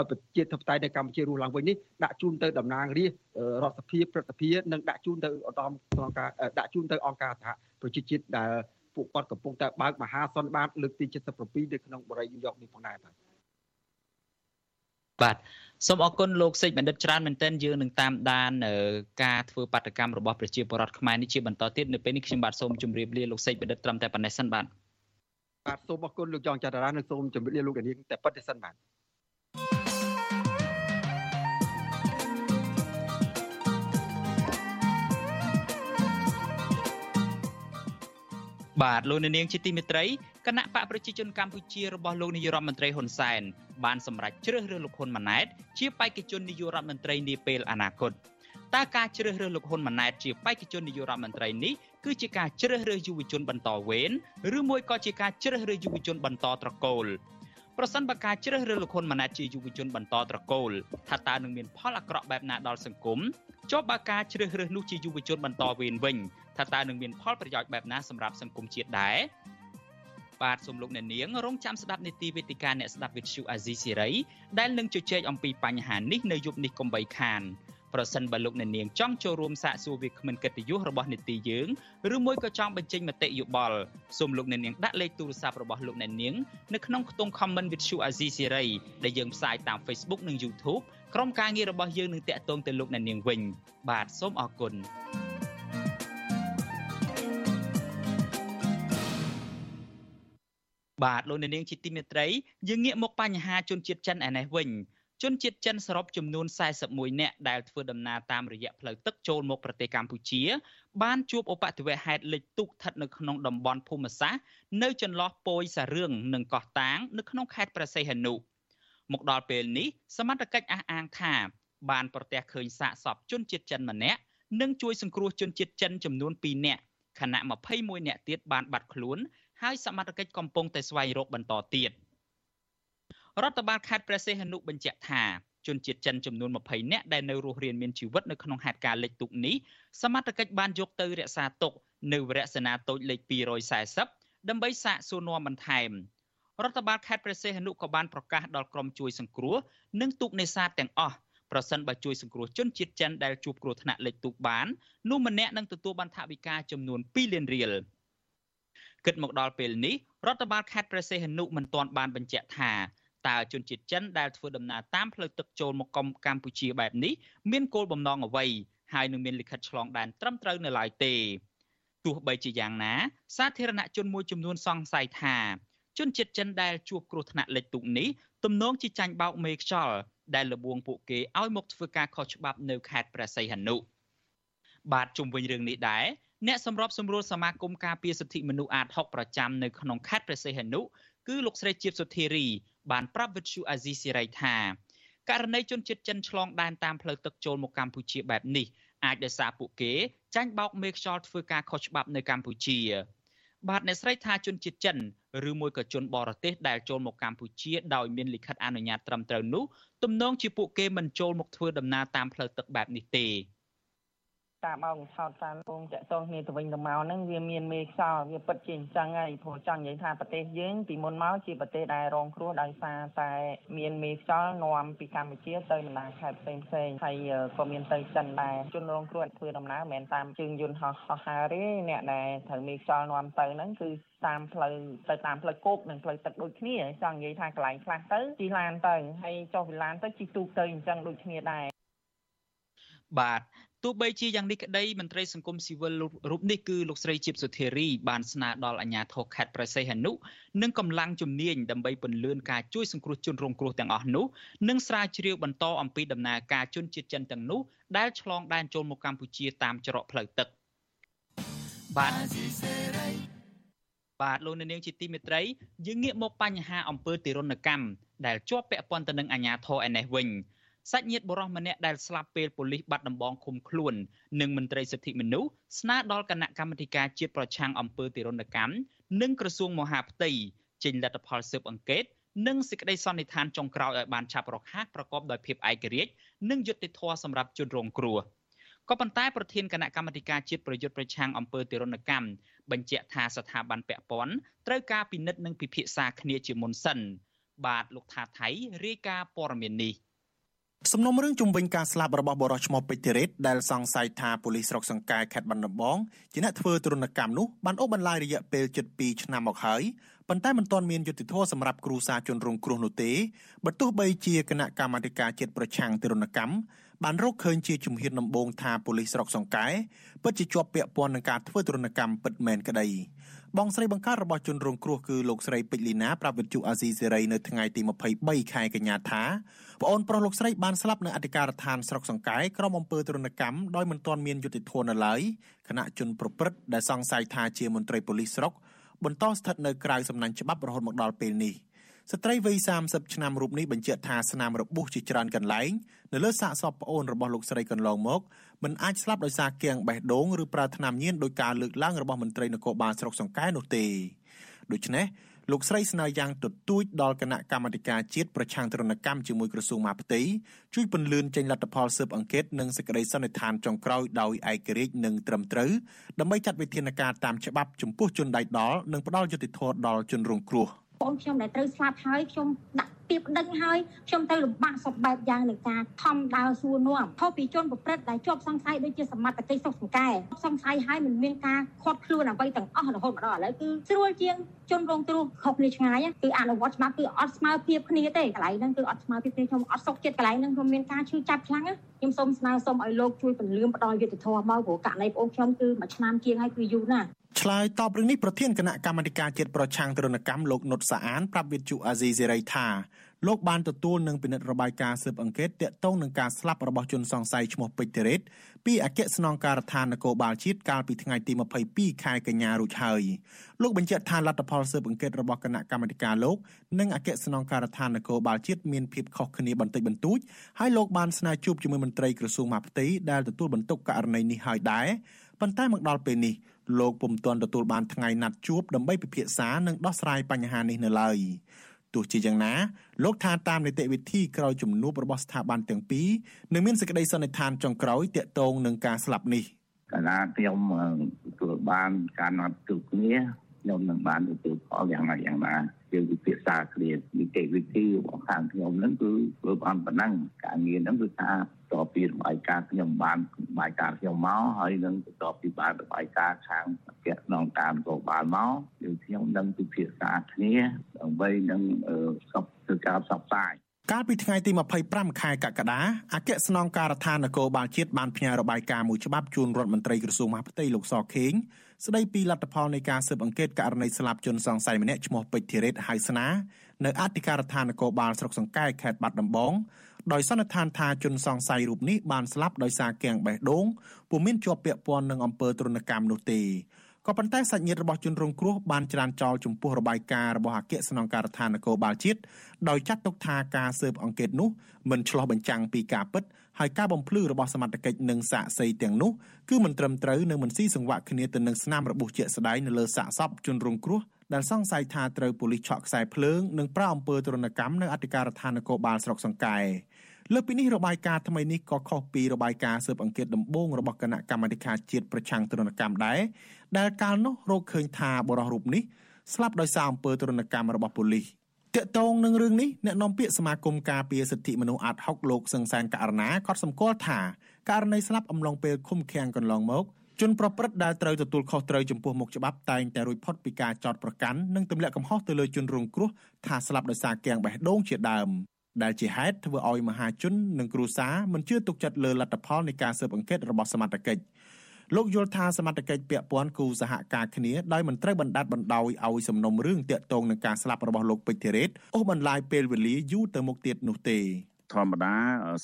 ប្រជាធិបតេយ្យនៅកម្ពុជារស់ឡើងវិញនេះដាក់ជូនទៅតំណាងរាស្ត្ររដ្ឋសភាព្រឹទ្ធសភានិងដាក់ជូនទៅឧត្តមអង្គការដាក់ជូនទៅអង្គការសហប្រជាជាតិដែលពួកគាត់កំពុងតែបើកមហាសន្និបាតលើកទី77នៅក្នុងបរិយាញូវយ៉កនេះផងដែរបាទបាទសូមអរគុណលោកសេចបណ្ឌិតច្រើនមែនទែនយើងនឹងតាមដានការធ្វើបាតកម្មរបស់ប្រជាពលរដ្ឋខ្មែរនេះជាបន្តទៀតនៅពេលនេះខ្ញុំបាទសូមជម្រាបលាលោកសេចបណ្ឌិតត្រឹមតែប៉ុណ្ណេះសិនបាទបាទសូមអរគុណលោកចောင်းច័ន្ទរានិងសូមជម្រាបលាលោកនាងតែប៉ុណ្្នេះសិនបាទ បាទលោកនាងជាទីមេត្រីគណៈបកប្រជាជនកម្ពុជារបស់លោកនាយរដ្ឋមន្ត្រីហ៊ុនសែនបានសម្រេចជ្រើសរើសលោកហ៊ុនម៉ាណែតជាបេក្ខជននាយករដ្ឋមន្ត្រីនាពេលអនាគតតើការជ្រើសរើសលោកហ៊ុនម៉ាណែតជាបេក្ខជននាយករដ្ឋមន្ត្រីនេះគឺជាការជ្រើសរើសយុវជនបន្តវេនឬមួយក៏ជាការជ្រើសរើសយុវជនបន្តត្រកូល ប្រសិនបើការជ្រើសរើសលោកហ៊ុនម៉ាណែតជាយុវជនបន្តត្រកូលថាតើនឹងមានផលអាក្រក់បែបណាដល់សង្គមចុះបើការជ្រើសរើសនោះជាយុវជនបន្តវេនវិញថាតើនឹងមានផលប្រយោជន៍បែបណាសម្រាប់សង្គមជាតិដែរបាទសូមលោកអ្នកនាងរងចាំស្ដាប់នីតិវេទិកាអ្នកស្ដាប់វិទ្យុអាស៊ីសេរីដែលនឹងជជែកអំពីបញ្ហានេះនៅយប់នេះកុំបីខាន ប្រសិនបើលោកអ្នកនាងចង់ចូលរួមសាកសួរវាគ្មិនកិត្តិយសរបស់នីតិយើងឬមួយក៏ចង់បញ្ចេញមតិយោបល់សូមលោកអ្នកនាងដាក់លេខទូរស័ព្ទរបស់លោកអ្នកនាងនៅក្នុងខ្ទង់ comment វិទ្យុអាស៊ីសេរីដែលយើងផ្សាយតាម Facebook និង YouTube ក្រុមការងាររបស់យើងនឹងតាក់ទងទៅលោកអ្នកនាងវិញបាទសូមអរគុណបាទលោកអ្នកនាងជាទីមេត្រីយើងងាកមកបញ្ហាជនជាតិចិនឯនេះវិញ ជនជាតិចិនសរុបចំនួន41នាក់ដែលធ្វើដំណើរតាមរយៈផ្លូវទឹកចូលមកប្រទេសកម្ពុជា បានជួបឧបទ្ទវហេតុលិចទូកស្ថិតនៅក្នុងតំបន់ភូមិសាស្ត្រនៅចន្លោះពយសារឿងនិងកោះតាងនៅក្នុងខេត្តព្រះសីហនុមកដល់ពេលនេះសមត្ថកិច្ចអះអាងថា បានប្រទះឃើញសាកសពជនជាតិចិនម្នាក់និងជួយសង្គ្រោះជនជាតិចិនចំនួន2នាក់ខណៈ21នាក់ទៀតបានបាត់ខ្លួនហើយសមត្ថកិច្ចកំពុងតែស្វែងរកបន្តទៀត រដ្ឋបាលខេត្តព្រះសីហនុបញ្ជាក់ថាជនជាតិចិនចំនួន20នាក់ដែលនៅរស់រានមានជីវិតនៅក្នុងហេតុការណ៍លិចទុកនេះសមត្ថកិច្ចបានយកទៅរក្សាទុកនៅវរៈសេនាតូចលេខ240ដើម្បីសាកសួរនាំបន្ថែមរដ្ឋបាលខេត្តព្រះសីហនុក៏បានប្រកាសដល់ក្រុមជួយសង្គ្រោះនិងទូកនេសាទទាំងអស់ប្រសិនបើជួយសង្គ្រោះជនជាតិចិនដែលជួបគ្រោះថ្នាក់លិចទូកបាននោះម្នាក់នឹងទទួលបានថវិកាចំនួន2លានរៀលគិតមកដល់ពេលនេះរដ្ឋបាលខេត្តព្រះសីហនុមិនទាន់បានបញ្ជាក់ថា តើជនជាតិចិនដែលធ្វើដំណើរតាមផ្លូវទឹកចូលមកកម្ពុជាបែបនេះមានគោលបំណងអ្វីហើយនឹងមានលិខិតឆ្លងដែនត្រឹមត្រូវនៅឡើយទេទោះបីជាយ៉ាងណា សាធារណជនមួយចំនួនសង្ស័យថាជនជាតិចិនដែលជួបគ្រោះថ្នាក់លិចទូកនេះទំនងជាចាញ់បោកមេខ្យល់ដែលលបួងពួកគេឲ្យមកធ្វើការខុសច្បាប់នៅខេត្តព្រះសីហនុបាទជុំវិញរឿងនេះដែរអ្នកសម្របសម្រួលសមាគមការពារសិទ្ធិមនុស្សអាត6ប្រចាំនៅក្នុងខេត្តព្រះសីហនុគឺលោកស្រីជាតិសុធារី បានប្រាប់វិទ្យុអាស៊ីសេរីថាករណីជនជាតិចិនឆ្លងដែនតាមផ្លូវទឹកចូលមកកម្ពុជាបែបនេះអាចដោយសារពួកគេចាញ់បោកមេខ្យល់ធ្វើការខុសច្បាប់នៅកម្ពុជា បាទអ្នកស្រីថាជនជាតិចិនឬមួយក៏ជនបរទេសដែលចូលមកកម្ពុជាដោយមានលិខិតអនុញ្ញាតត្រឹមត្រូវនោះទំនងជាពួកគេមិនចូលមកធ្វើដំណើរតាមផ្លូវទឹកបែបនេះទេ តាមអោឆោតតាមពងតាក់ទងគ្នាទៅវិញទៅមកហ្នឹងវាមានមេខ្យល់វាពិតជាអញ្ចឹងហើយព្រោះចង់និយាយថាប្រទេសយើងពីមុនមកជាប្រទេសដែលរងគ្រោះដោយសារតែមានមេខ្យល់នាំពីកម្ពុជាទៅបណ្ដាខេត្តផ្សេងផ្សេងហើយក៏មានទៅចិនដែរជនរងគ្រោះធ្វើដំណើរមិនមែនតាមជើងយន្តហោះហោះហើរទេអ្នកដែលត្រូវមេខ្យល់នាំទៅហ្នឹងគឺតាមផ្លូវទៅតាមផ្លូវគោកនិងផ្លូវទឹកដូចគ្នាចង់និយាយថាកន្លែងខ្លះទៅជិះឡានទៅហើយចុះវិឡានទៅជិះទូកទៅអញ្ចឹងដូចគ្នាដែរបាទ ទោះបីជាយ៉ាងនេះក្តីមន្ត្រីសង្គមស៊ីវិលរូបនេះគឺលោកស្រីជីបសុធារីបានស្នើដល់អាជ្ញាធរខេត្តប្រស័យហនុនិងកម្លាំងជំនាញដើម្បីពន្លឿនការជួយសង្គ្រោះជនរងគ្រោះទាំងអស់នោះនិងស្រាវជ្រាវបន្តអំពីដំណើរការជនជាតិចិនទាំងនោះដែលឆ្លងដែនចូលមកកម្ពុជាតាមច្រកផ្លូវទឹកបាទបាទលោកនាងជាទីមេត្រីយើងងាកមកបញ្ហាអំពើទារុណកម្មដែលជាប់ពាក់ព័ន្ធទៅនឹងអាជ្ញាធរឯនេះវិញ សាច់ញាតិបុរសម្នាក់ដែលស្លាប់ពេលប៉ូលីសបាត់ដំបងឃុំខ្លួននិងមន្ត្រីសិទ្ធិមនុស្សស្នើដល់គណៈកម្មាធិការជាតិប្រឆាំងអំពើទារុណកម្មនិងក្រសួងមហាផ្ទៃចេញលទ្ធផលស៊ើបអង្កេតនិងសេចក្តីសន្និដ្ឋានចុងក្រោយឲ្យបានឆាប់រហ័សប្រកបដោយភាពឯករាជ្យនិងយុត្តិធម៌សម្រាប់ជនរងគ្រោះក៏ប៉ុន្តែប្រធានគណៈកម្មាធិការជាតិប្រយុទ្ធប្រឆាំងអំពើទារុណកម្មបញ្ជាក់ថាស្ថាប័នពាក់ព័ន្ធត្រូវការពិនិត្យនិងពិភាក្សាគ្នាជាមុនសិនបាទលោកថាថៃរាយការណ៍ព័ត៌មាននេះ សំណុំរឿងជំវិញការស្លាប់របស់បរិសុទ្ធឈ្មោះពេជ្រធីរ៉េតដែលសង្ស័យថាប៉ូលីសស្រុកសង្កែខេត្តបាត់ដំបងជាអ្នកធ្វើទរណកម្មនោះបានអូសបន្លាយរយៈពេលជិត2ឆ្នាំមកហើយប៉ុន្តែមិនទាន់មានយុត្តិធម៌សម្រាប់គ្រួសារជនរងគ្រោះនោះទេបើទោះបីជាគណៈកម្មាធិការជាតិប្រឆាំងទរណកម្មបានរកឃើញជាជំហានដំបូងថាប៉ូលីសស្រុកសង្កែពិតជាជាប់ពាក់ព័ន្ធនឹងការធ្វើទរណកម្មពិតមែនក្តី បងស្រីបង្កើតរបស់ជនរងគ្រោះគឺលោកស្រីពេជ្រលីណាប្រាប់វិទ្យុអាស៊ីសេរីនៅថ្ងៃទី23ខែកញ្ញាថាប្អូនប្រុសលោកស្រីបានស្លាប់នៅអធិការដ្ឋានស្រុកសង្កែក្រុមអំពើទរណកម្មដោយមិនទាន់មានយុត្តិធម៌នៅឡើយគណៈជនប្រព្រឹត្តដែលសង្ស័យថាជាមន្ត្រីប៉ូលីសស្រុកបន្តស្ថិតនៅក្រៅសំណាញ់ច្បាប់រហូតមកដល់ពេលនេះ ស្ត្រីវ័យ30ឆ្នាំរូបនេះបញ្ជាក់ថាស្នាមរបួសជាច្រើនកន្លែងនៅលើសាកសពប្អូនរបស់លោកស្រីកន្លងមកមិនអាចស្លាប់ដោយសារគាំងបេះដូងឬប្រើថ្នាំញៀនដោយការលើកឡើងរបស់មន្ត្រីនគរបាលស្រុកសង្កែនោះទេដូច្នេះលោកស្រីស្នើយ៉ាងទទូចដល់គណៈកម្មាធិការជាតិប្រឆាំងទរណកម្មជាមួយក្រសួងមហាផ្ទៃជួយពន្លឿនចេញលទ្ធផលស៊ើបអង្កេតនិងសេចក្តីសន្និដ្ឋានចុងក្រោយដោយឯករាជ្យនិងត្រឹមត្រូវដើម្បីចាត់វិធានការតាមច្បាប់ចំពោះជនដៃដល់និងផ្ដល់យុត្តិធម៌ដល់ជនរងគ្រោះ បងខ្ញុំដែលត្រូវស្លាប់ហើយខ្ញុំដាក់ ពីប្តឹងហើយខ្ញុំទៅលំបាកសពបែបយ៉ាងនៃការខំដើរសួរនាំខុសពីជនប្រព្រឹត្តដែលជាប់សង្ស័យដូចជាសមត្ថកិច្ចសុខសង្កែសង្ស័យហើយមិនមានការខាត់ខ្លួនអ្វីទាំងអស់រហូតមកដល់ឥឡូវគឺស្រួលជាងជនរងគ្រោះខុសគ្នាឆ្ងាយគឺអនុវត្តច្បាប់គឺអត់ស្មើភាពគ្នាទេកន្លែងហ្នឹងគឺអត់ស្មើភាពគ្នាខ្ញុំអត់សុខចិត្តកន្លែងហ្នឹងខ្ញុំមានការឈឺចាប់ខ្លាំងខ្ញុំសូមស្នើសូមឲ្យលោកជួយពន្លឿនផ្ដល់យុត្តិធម៌មកព្រោះករណីបងខ្ញុំគឺមួយឆ្នាំជាងហើយគឺយូរណាស់ឆ្លើយតបរឿងនេះប្រធានគណៈកម្មាធិការជាតិប្រឆាំងទរណកម្មលោកនុតសាអានប្រាប់វិទ្យុអាស៊ីសេរីថា លោកបានទទួលនឹងពិនិត្យរបាយការណ៍ស៊ើបអង្កេតទាក់ទងនឹងការស្លាប់របស់ជនសង្ស័យឈ្មោះពេជ្រធីរ៉េតពីអគ្គស្នងការដ្ឋាននគរបាលជាតិកាលពីថ្ងៃទី22ខែកញ្ញារួចហើយលោកបញ្ជាក់ថាលទ្ធផលស៊ើបអង្កេតរបស់គណៈកម្មាធិការលោកនិងអគ្គស្នងការដ្ឋាននគរបាលជាតិមានភាពខុសគ្នាបន្តិចបន្តួចហើយលោកបានស្នើជួបជាមួយមន្ត្រីក្រសួងមហាផ្ទៃដែលទទួលបន្ទុកករណីនេះហើយដែរប៉ុន្តែមកដល់ពេលនេះលោកពុំទាន់ទទួលបានថ្ងៃណាត់ជួបដើម្បីពិភាក្សានិងដោះស្រាយបញ្ហានេះនៅឡើយ ទោះជាយ៉ាងណាលោកថាតាមនីតិវិធីក្រោយជំនួបរបស់ស្ថាប័នទាំងពីរនឹងមានសេចក្តីសន្និដ្ឋានចុងក្រោយទាក់ទងនឹងការស្លាប់នេះកាលណាខ្ញុំទទួលបានការណាត់ជួបគ្នា ខ្ញុំនឹងបានទទួលផលយ៉ាងណាយ៉ាងណាយើងពិភាក្សាគ្នានីតិវិធីរបស់ខាងខ្ញុំហ្នឹងគឺធ្វើបានប៉ុណ្ណឹងការងារហ្នឹងគឺថាតពីរបាយការណ៍ខ្ញុំបានបាយការណ៍ខ្ញុំមកហើយនឹងបន្ទាប់ពីបានរបាយការណ៍ខាងអគ្គស្នងការនគរបាលមកយើងខ្ញុំនឹងពិភាក្សាគ្នាដើម្បីនឹងសពធ្វើការផ្សព្វផ្សាយកាលពីថ្ងៃទី25ខែកក្កដាអគ្គស្នងការដ្ឋាននគរបាលជាតិបានផ្ញើរបាយការណ៍មួយច្បាប់ជូនរដ្ឋមន្ត្រីក្រសួងមហាផ្ទៃលោកសខេង ស្ដីពីលទ្ធផលនៃការស៊ើបអង្កេតករណីស្លាប់ជនសង្ស័យម្នាក់ឈ្មោះពេជ្រធីរ៉េតហៅស្នានៅអធិការដ្ឋាននគរបាលស្រុកសង្កែខេត្តបាត់ដំបងដោយសន្និដ្ឋានថាជនសង្ស័យរូបនេះបានស្លាប់ដោយសារគាំងបេះដូងពុំមានជាប់ពាក់ព័ន្ធនឹងអំពើទរណកម្មនោះទេក៏ប៉ុន្តែសាច់ញាតិរបស់ជនរងគ្រោះបានច្រានចោលចំពោះរបាយការណ៍របស់អគ្គស្នងការដ្ឋាននគរបាលជាតិដោយចាត់ទុកថាការស៊ើបអង្កេតនោះមិនឆ្លោះបញ្ចាំងពីការពិត ហើយការបំភ្លឺរបស់សមត្ថកិច្ចនិងសាកសីទាំងនោះគឺមិនត្រឹមត្រូវនិងមិនស៊ីសង្វាក់គ្នាទៅនឹងស្នាមរបួសជាក់ស្ដែងនៅលើសាកសពជនរងគ្រោះដែលសង្ស័យថាត្រូវប៉ូលីសឆក់ខ្សែភ្លើងនិងប្រៅអំពើទរណកម្មនៅអធិការដ្ឋាននគរបាលស្រុកសង្កែលើពីនេះរបាយការណ៍ថ្មីនេះក៏ខុសពីរបាយការណ៍ស៊ើបអង្កេតដំបូងរបស់គណៈកម្មាធិការជាតិប្រឆាំងទរណកម្មដែរដែលកាលនោះរកឃើញថាបរិះរូបនេះស្លាប់ដោយសារអំពើទរណកម្មរបស់ប៉ូលីស តាក់ទងនឹងរឿងនេះអ្នកនាំពាក្យសមាគមការពារសិទ្ធិមនុស្សអាត់ហុកលោកសឹងសានករណាក៏សម្គាល់ថាករណីស្លាប់អំឡុងពេលឃុំឃាំងកន្លងមកជនប្រព្រឹត្តដែលត្រូវទទួលខុសត្រូវចំពោះមុខច្បាប់តែងតែរួចផុតពីការចោទប្រកាន់និងទម្លាក់កំហុសទៅលើជនរងគ្រោះថាស្លាប់ដោយសារគាំងបេះដូងជាដើមដែលជាហេតុធ្វើឲ្យមហាជននិងគ្រួសារមិនជឿទុកចិត្តលើលទ្ធផលនៃការស៊ើបអង្កេតរបស់សមត្ថកិច្ច លោកយល់ថាសមត្ថកិច្ចពាក់ព័ន្ធគូសហការគ្នាដោយមិនត្រូវបណ្ដាត់បណ្ដោយឲ្យសំណុំរឿងតាក់ទងនឹងការស្លាប់របស់លោកពេជ្រធីរ៉េតអូសបន្លាយពេលវេលាយូរទៅមុខទៀតនោះទេ ធម្មតា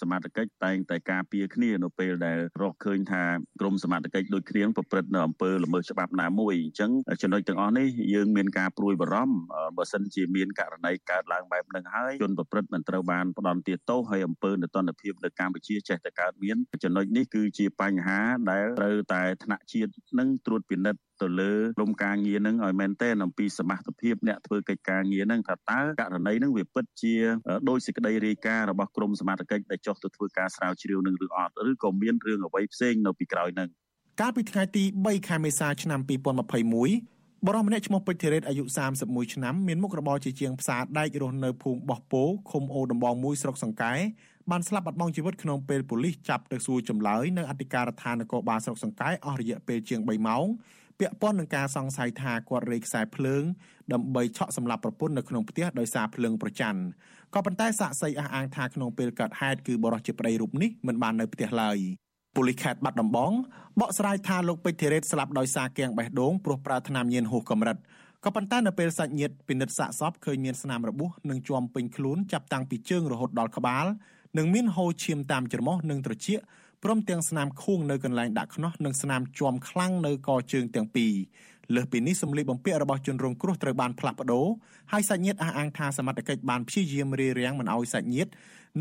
សមត្ថកិច្ចតែងតែការពារគ្នានៅពេលដែលរកឃើញថាក្រមសមត្ថកិច្ចដូចគ្នាប្រព្រឹត្តនៅអំពើល្មើសច្បាប់ណាមួយអញ្ចឹងចំណុចទាំងអស់នេះយើងមានការព្រួយបារម្ភបើសិនជាមានករណីកើតឡើងបែបហ្នឹងហើយជនប្រព្រឹត្តមិនត្រូវបានផ្ដន់ទាទោសហើយអំពើនតនភាពនៅកម្ពុជាចេះតែកើតមានចំណុចនេះគឺជាបញ្ហាដែលត្រូវតែថ្នាក់ជាតិនឹងត្រួតពិនិត្យទៅលើក្រុមការងារនឹងឲ្យមែនទែនអំពីសមត្ថភាពអ្នកធ្វើកិច្ចការងារនឹងថាតើករណីនឹងវាពិតជាដោយសេចក្តីរាយការណ៍របស់ក្រមសមត្ថកិច្ចដែលចុះទៅធ្វើការស្រាវជ្រាវនឹងឬអត់ឬក៏មានរឿងអ្វីផ្សេងនៅពីក្រោយនឹងកាលពីថ្ងៃទី3ខែមេសាឆ្នាំ2021បរិមម្នាក់ឈ្មោះពេជ្រធីរ៉េតអាយុ31ឆ្នាំមានមុខរបរជាជាងផ្សារដែករស់នៅភូមិបោះពោឃុំអូដំបងមួយស្រុកសង្កែបានស្លាប់បាត់បង់ជីវិតក្នុងពេលប៉ូលីសចាប់ទៅសួរចម្លើយនៅអធិការដ្ឋាននគរបាលស្រុកសង្កែអស់រយៈពេលជាង3ម៉ោង ពាក់ព័ន្ធនឹងការសង្ស័យថាគាត់រេខ្សែភ្លើងដើម្បីឆក់សម្លាប់ប្រពន្ធនៅក្នុងផ្ទះដោយសារភ្លើងប្រច័ណ្ឌក៏ប៉ុន្តែសាកសីអះអាងថាក្នុងពេលកើតហេតុគឺបរិសុទ្ធជាប្តីរូបនេះមិនបាននៅផ្ទះឡើយប៉ូលីសខេត្តបាត់ដំបងបកស្រាយថាលោកពេជ្រធីរ៉េតស្លាប់ដោយសារគាំងបេះដូងព្រោះប្រើថ្នាំញៀនហួសកម្រិតក៏ប៉ុន្តែនៅពេលសាច់ញាតិពិនិត្យសាកសពឃើញមានស្នាមរបួសនិងជាំពេញខ្លួនចាប់តាំងពីជើងរហូតដល់ក្បាលនិងមានហូរឈាមតាមច្រមុះនិងត្រចៀក ព្រមទាំងស្នាមខួងនៅកន្លែងដាក់ខ្នោះនិងស្នាមជាំខ្លាំងនៅកជើងទាំងពីរលើសពីនេះសម្លៀកបំពាក់របស់ជនរងគ្រោះត្រូវបានផ្លាស់ប្ដូរហើយសាច់ញាតិអះអាងថាសមត្ថកិច្ចបានព្យាយាមរារាំងមិនឲ្យសាច់ញាតិ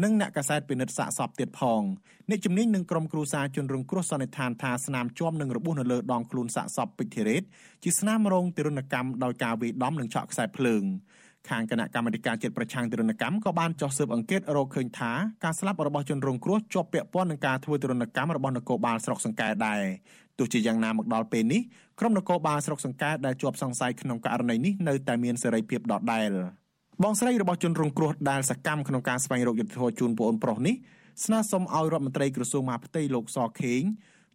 និងអ្នកកាសែតពិនិត្យសាកសពទៀតផងអ្នកជំនាញនឹងក្រុមគ្រួសារជនរងគ្រោះសន្និដ្ឋានថាស្នាមជាប់នឹងរបួសនៅលើដងខ្លួនសាកសពពេជ្រធីរ៉េតជាស្នាមរងទរណកម្មដោយការវាយដំនិងឆក់ខ្សែភ្លើង ខាងគណៈកម្មាធិការជាតិប្រឆាំងទរណកម្មក៏បានចុះស៊ើបអង្កេតរកឃើញថាការស្លាប់របស់ជនរងគ្រោះជាប់ពាក់ព័ន្ធនឹងការធ្វើទរណកម្មរបស់នគរបាលស្រុកសង្កែដែរទោះជាយ៉ាងណាមកដល់ពេលនេះក្រុមនគរបាលស្រុកសង្កែដែលជាប់សង្ស័យក្នុងករណីនេះនៅតែមានសេរីភាពដដែលបងស្រីរបស់ជនរងគ្រោះដែលសកម្មក្នុងការស្វែងរកយុត្តិធម៌ជូនប្អូនប្រុសនេះស្នើសុំឲ្យរដ្ឋមន្ត្រីក្រសួងមហាផ្ទៃលោកសខេង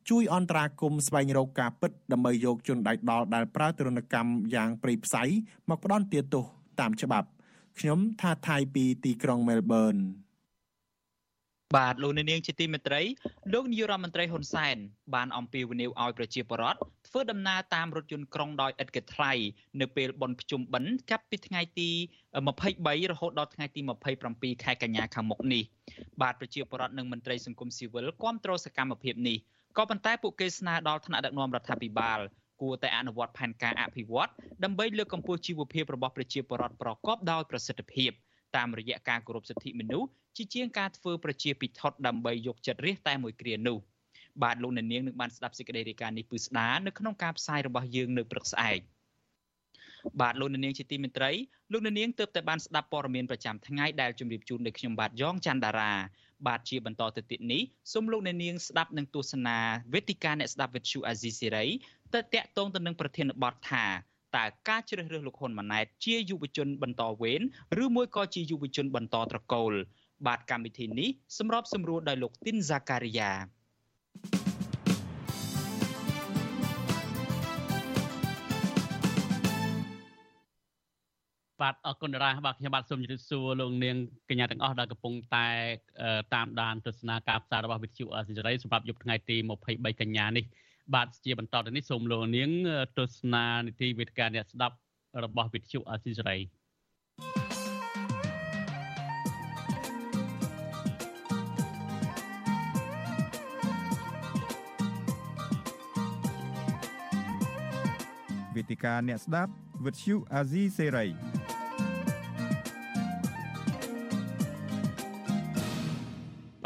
ជួយអន្តរាគមន៍ស្វែងរកការពិតដើម្បីយកជនដៃដល់ដែលប្រើទរណកម្មយ៉ាងព្រៃផ្សៃមកផ្ដន់ទាទោស តាមច្បាប់ខ្ញុំថាថៃពីទីក្រុងមែលប៊នបាទលោកនាងជាទីមេត្រីលោកនាយរដ្ឋមន្ត្រីហ៊ុនសែនបានអំពាវនាវឲ្យប្រជាពលរដ្ឋធ្វើដំណើរតាមរថយន្តក្រុងដោយឥតគិតថ្លៃនៅពេលបុណ្យភ្ជុំបិណ្ឌចាប់ពីថ្ងៃទី23រហូតដល់ថ្ងៃទី27ខែកញ្ញាខាងមុខនេះបាទប្រជាពលរដ្ឋនិងមន្ត្រីសង្គមស៊ីវិលគាំទ្រសកម្មភាពនេះក៏ប៉ុន្តែពួកគេស្នើដល់ថ្នាក់ដឹកនាំរដ្ឋាភិបាល គួរតែអនុវត្តផែនការអភិវឌ្ឍដើម្បីលើកកម្ពស់ជីវភាពរបស់ប្រជាពលរដ្ឋប្រកបដោយប្រសិទ្ធភាពតាមរយៈការគោរពសិទ្ធិមនុស្សជាជាងការធ្វើប្រជាពិធដ្ឋដើម្បីយកចិត្តរាសតែមួយគ្រានោះបាទលោកអ្នកនាងនឹងបានស្ដាប់សេចក្តីរាយការណ៍នេះពឺស្ដានៅក្នុងការផ្សាយរបស់យើងនៅព្រឹកស្អែកបាទលោកនាងជាទីមេត្រីលោកនាងទើបតែបានស្ដាប់ព័ត៌មានប្រចាំថ្ងៃដែលជម្រាបជូនដោយខ្ញុំបាទយ៉ងច័ន្ទដារាបាទជាបន្តទៅទៀតនេះសូមលោកអ្នកនាងស្ដាប់នឹងទស្សនាវេទិកាអ្នកស្ដាប់វិទ្យុអាស៊ីសេរី ទៅតាក់ទងទៅនឹងប្រធានបទថាតើការជ្រើសរើសលោកហ៊ុនម៉ាណែតជាយុវជនបន្តវេនឬមួយក៏ជាយុវជនបន្តត្រកូល បាទកម្មវិធីនេះសម្របសម្រួលដោយលោកទីនហ្សាការីយ៉ាបាទអរគុណតារាបាទខ្ញុំបាទសូមជម្រាបសួរលោកនាងកញ្ញាទាំងអស់ដែលកំពុងតែតាមដានទស្សនាការផ្សាយរបស់វិទ្យុអសិរ័យសម្រាប់យប់ថ្ងៃទី23កញ្ញានេះ បាទជាបន្តទៅនេះសូមលោកនាងទស្សនានីតិវិទ្យាអ្នកស្ដាប់របស់វិទ្យុអសិរ័យវេទិកាអ្នកស្ដាប់វិទ្យុអាស៊ីសេរី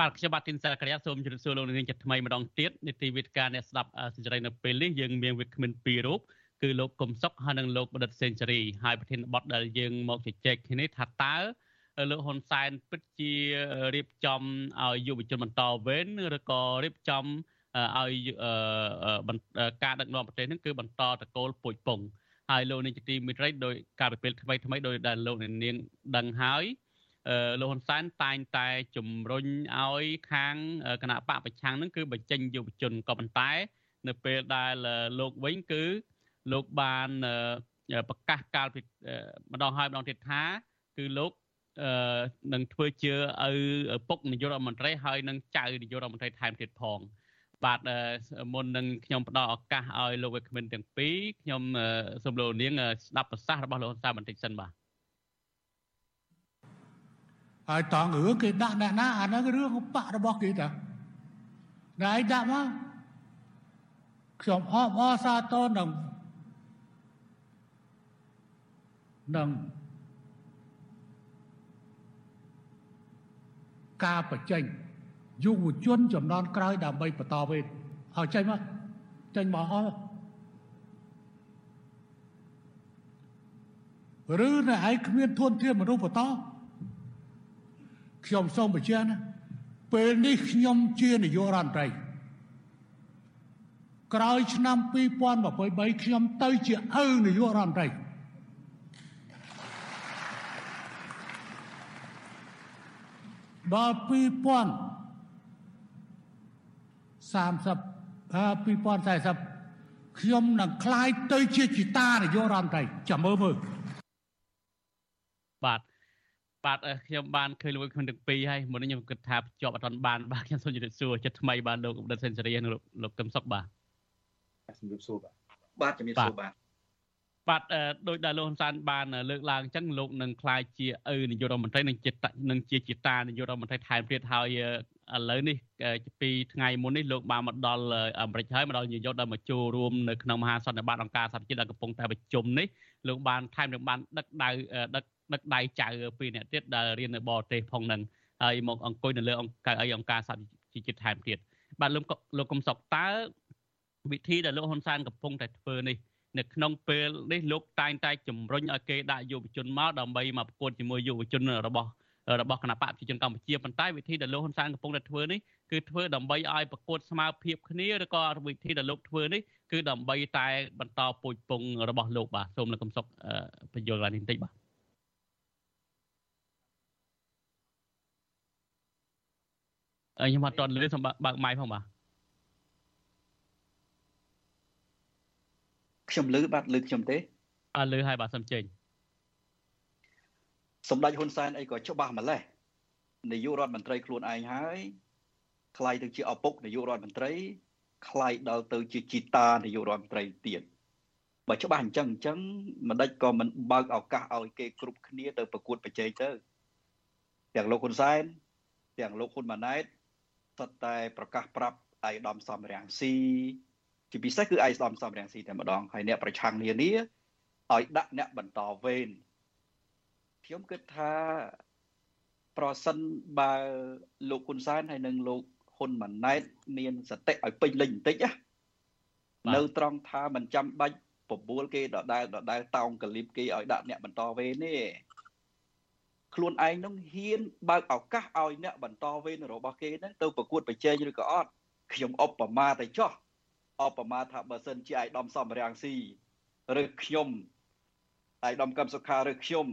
បាទខ្ញុំបាទទីនសាក្រាសូមជម្រាបសួរលោកនាងចិត្តថ្មីម្ដងទៀតនីតិវិទ្យាអ្នកស្ដាប់សេរីនៅពេលនេះយើងមានវិក្កាមិនពីររូបគឺលោកកុំសុកហើយនិងលោកបដិទ្ធសេនស៊ូរីហើយប្រធានបទដែលយើងមកជជែកគ្នាថាតើលោកហ៊ុនសែនពិតជារៀបចំឲ្យយុវជនបន្តវេនឬក៏រៀបចំឲ្យការដឹកនាំប្រទេសនេះគឺបន្តតកូលពួយពងហើយលោកនាងជាទីមិត្តរីដោយការពិពេលថ្មីថ្មីដោយដែលលោកនាងដឹងហើយ លោកហ៊ុនសែនតែងតែជំរុញឲ្យខាងគណៈបកប្រឆាំងនឹងគឺបញ្ចេញយុវជនក៏ប៉ុន្តែ នៅពេលដែលលោកវិញគឺលោកបានប្រកាសកាលពីម្ដងហើយម្ដងទៀតថា គឺលោកនឹងធ្វើជាឪពុកនាយករដ្ឋមន្ត្រីហើយនឹងចៅនាយករដ្ឋមន្ត្រីថែមទៀតផងបាទមុននឹងខ្ញុំផ្ដល់ឱកាសឲ្យលោកវិក្កាមិនទាំងពីរខ្ញុំសូមលោកនាងស្ដាប់ប្រសាសន៍របស់លោកហ៊ុនសែនបន្តិចសិនបាទ ហើយតងរឿងគេដាក់អ្នកណាអាហ្នឹងរឿងបាក់របស់គេតាដែលឯងដាក់មកខ្ញុំអបអរសាទរនឹងនឹងការបញ្ចេញយុវជនចំនួនក្រោយដើម្បីបន្តវេនឲ្យចេញមកចេញមកអស់ឬនៅឯងគ្មានធនធានមនុស្សបន្ត ខ្ញុំសូមបញ្ជាក់ណាពេលនេះខ្ញុំជានាយករដ្ឋមន្ត្រីក្រោយឆ្នាំ2023ខ្ញុំទៅជាឪនាយករដ្ឋមន្ត្រីដល់2030 2040ខ្ញុំនឹងคล้ายទៅជាជីតានាយករដ្ឋមន្ត្រីចាំមើលមើលបាទ បាទខ្ញុំបានឃើញលោកខ្ញុំទាំងពីរហើយមុននេះខ្ញុំគិតថាជាប់អត់ទាន់បានបាទខ្ញុំសូមជម្រាបសួរចិត្តថ្មីបាទលោកដិតសេនស៊ូរីនិងលោកកឹមសុខបាទជំរាបសួរបាទបាទជំរាបសួរបាទបាទដោយដែលលោកហ៊ុនសែនបានលើកឡើងអញ្ចឹងលោកនឹងក្លាយជាឪនាយករដ្ឋមន្ត្រីនិងជានឹងជាជាតានាយករដ្ឋមន្ត្រីថែមទៀតហើយឥឡូវនេះពីថ្ងៃមុននេះលោកបានមកដល់អាមេរិកហើយមកដល់ញូវយ៉កដល់មកចូលរួមនៅក្នុងមហាសន្និបាតអង្គការសហប្រជាជាតិដែលកំពុងតែប្រជុំនេះលោកបានថែមទាំងបានដឹកដៅដឹក ដឹកដៃចៅពីរអ្នកទៀតដែលរៀននៅបរទេសផងនឹងហើយមកអង្គុយនៅលើអង្គការអីអង្គការសហជីវជាតិថែមទៀតបាទលោកលោកកំសុកតើវិធីដែលលោកហ៊ុនសែនកំពុងតែធ្វើនេះនៅក្នុងពេលនេះលោកតែងតែជំរុញឲ្យគេដាក់យុវជនមកដើម្បីមកប្រកួតជាមួយយុវជនរបស់របស់គណៈបកប្រជាជនកម្ពុជាប៉ុន្តែវិធីដែលលោកហ៊ុនសែនកំពុងតែធ្វើនេះគឺធ្វើដើម្បីឲ្យប្រកួតស្មើភាពគ្នាឬក៏វិធីដែលលោកធ្វើនេះគឺដើម្បីតែបន្តពូជពងរបស់លោកបាទសូមលោកកំសុកបញ្យល់ឡើងនេះបន្តិចបាទ ខ្ញុំអត់ទាន់លឺសូមបើកម៉ៃផងបាទខ្ញុំលឺបាទលឺខ្ញុំទេអើលឺហើយបាទសូមចេញសម្ដេចហ៊ុនសែនអីក៏ច្បាស់ម្លេះនាយករដ្ឋមន្ត្រីខ្លួនឯងហើយខ្លាយទៅជាឪពុកនាយករដ្ឋមន្ត្រីខ្លាយដល់ទៅជាជីតានាយករដ្ឋមន្ត្រីទៀតបើច្បាស់អញ្ចឹងអញ្ចឹងមិនដេចក៏មិនបើកឱកាសឲ្យគេគ្រប់គ្នាទៅប្រកួតប្រជែងទៅទាំងលោកហ៊ុនសែនទាំងលោកហ៊ុនម៉ាណែត សុទ្ធតែប្រកាសប្រាប់ឯកឧត្តមសំរាំងស៊ីជាពិសេសគឺឯកឧត្តមសំរាំងស៊ីតែម្ដងហើយអ្នកប្រឆាំងនានាឲ្យដាក់អ្នកបន្តវេនខ្ញុំគិតថាប្រសិនបើលោកហ៊ុនសែនហើយនិងលោកហ៊ុនម៉ាណែតមានសតិឲ្យពេញលេញបន្តិចណានៅត្រង់ថាមិនចាំបាច់បបួលគេដដែលដដែលតោងកលីបគេឲ្យដាក់អ្នកបន្តវេនទេ ខ្លួនឯងនឹងហ៊ានបើកឱកាសឲ្យអ្នកបន្តវេនរបស់គេហ្នឹងទៅប្រកួតប្រជែងឬក៏អត់ខ្ញុំឧបមាតែចោះឧបមាថាបើសិនជាឯកឧត្តមសំរាំងស៊ីឬខ្ញុំឯកឧត្តមកឹមសុខាឬខ្ញុំ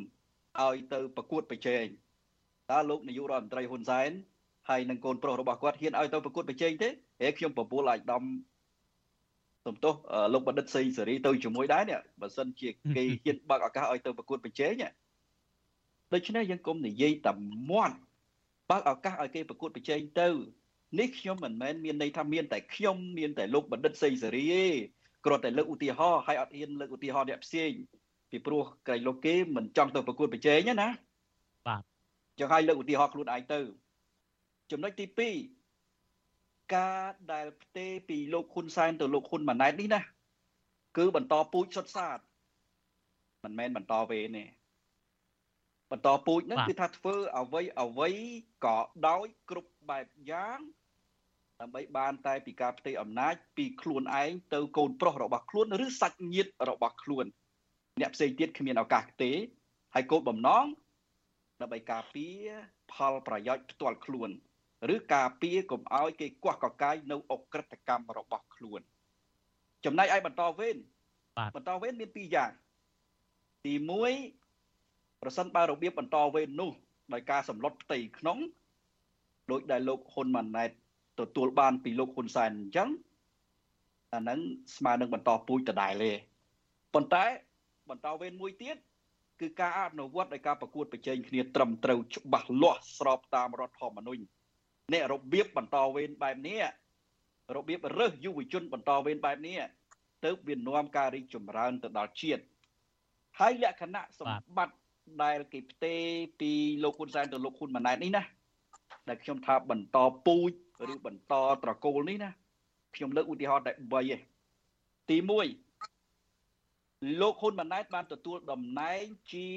ឲ្យទៅប្រកួតប្រជែងតើលោកនាយករដ្ឋមន្ត្រីហ៊ុនសែនហើយនឹងកូនប្រុសរបស់គាត់ហ៊ានឲ្យទៅប្រកួតប្រជែងទេហេខ្ញុំប្រពូលឯកឧត្តមសំទោសលោកបណ្ឌិតសេងសេរីទៅជាមួយដែរនេះបើសិនជាគេហ៊ានបើកឱកាសឲ្យទៅប្រកួតប្រជែង ដូច្នេះយើងគុំនិយាយតែមាត់បើកឱកាសឲ្យគេប្រកួតប្រជែងទៅនេះខ្ញុំមិនមែនមានន័យថាមានតែខ្ញុំមានតែលោកបណ្ឌិតសេងសេរីទេគ្រាន់តែលើកឧទាហរណ៍ហើយអត់ហ៊ានលើកឧទាហរណ៍អ្នកផ្សេងពីព្រោះក្រៃលោកគេមិនចង់ទៅប្រកួតប្រជែងណាបាទចឹងហើយលើកឧទាហរណ៍ខ្លួនឯងទៅ ចំណុចទី2ការដែលផ្ទេពីលោកហ៊ុនសែនទៅលោកហ៊ុនម៉ាណែតនេះណាគឺបន្តពូជសុទ្ធសាធមិនមែនបន្តវេទេ បន្តពូជហ្នឹងគឺថាធ្វើអ្វីអ្វីក៏ដោយគ្រប់បែបយ៉ាងដើម្បីបានតែពីការផ្ទេរអំណាចពីខ្លួនឯងទៅកូនប្រុសរបស់ខ្លួនឬសាច់ញាតិរបស់ខ្លួន អ្នកផ្សេងទៀតគ្មានឱកាសទេហើយគោលបំណងដើម្បីការពារផលប្រយោជន៍ផ្ទាល់ខ្លួន ឬការពារកុំឲ្យគេកោះកកាយនៅអក្រិតកម្មរបស់ខ្លួន ចំណែកឲ្យបន្តវេនបន្តវេនមានពីរយ៉ាងទី1 ប្រសិនបើរបៀបបន្តវេននោះដោយការសម្លុតផ្ទៃក្នុងដោយដែលលោកហ៊ុនម៉ាណែតទទួលបានពីលោកហ៊ុនសែនអញ្ចឹងអាហ្នឹងស្មើនឹងបន្តពូជដដែលទេប៉ុន្តែបន្តវេនមួយទៀតគឺការអនុវត្តដោយការប្រកួតប្រជែងគ្នាត្រឹមត្រូវច្បាស់លាស់ស្របតាមរដ្ឋធម្មនុញ្ញនេះរបៀបបន្តវេនបែបនេះរបៀបរើសយុវជនបន្តវេនបែបនេះទៅវានាំការរីកចម្រើនទៅដល់ជាតិហើយលក្ខណៈសម្បត្តិ ដែលគេផ្ទេរពីលោកហ៊ុនសែនទៅលោកហ៊ុនម៉ាណែតនេះណាដែលខ្ញុំថាបន្តពូជឬបន្តត្រកូលនេះណាខ្ញុំលើកឧទាហរណ៍តែ3ឯងទី1លោកហ៊ុនម៉ាណែតបានទទួលតំណែងជា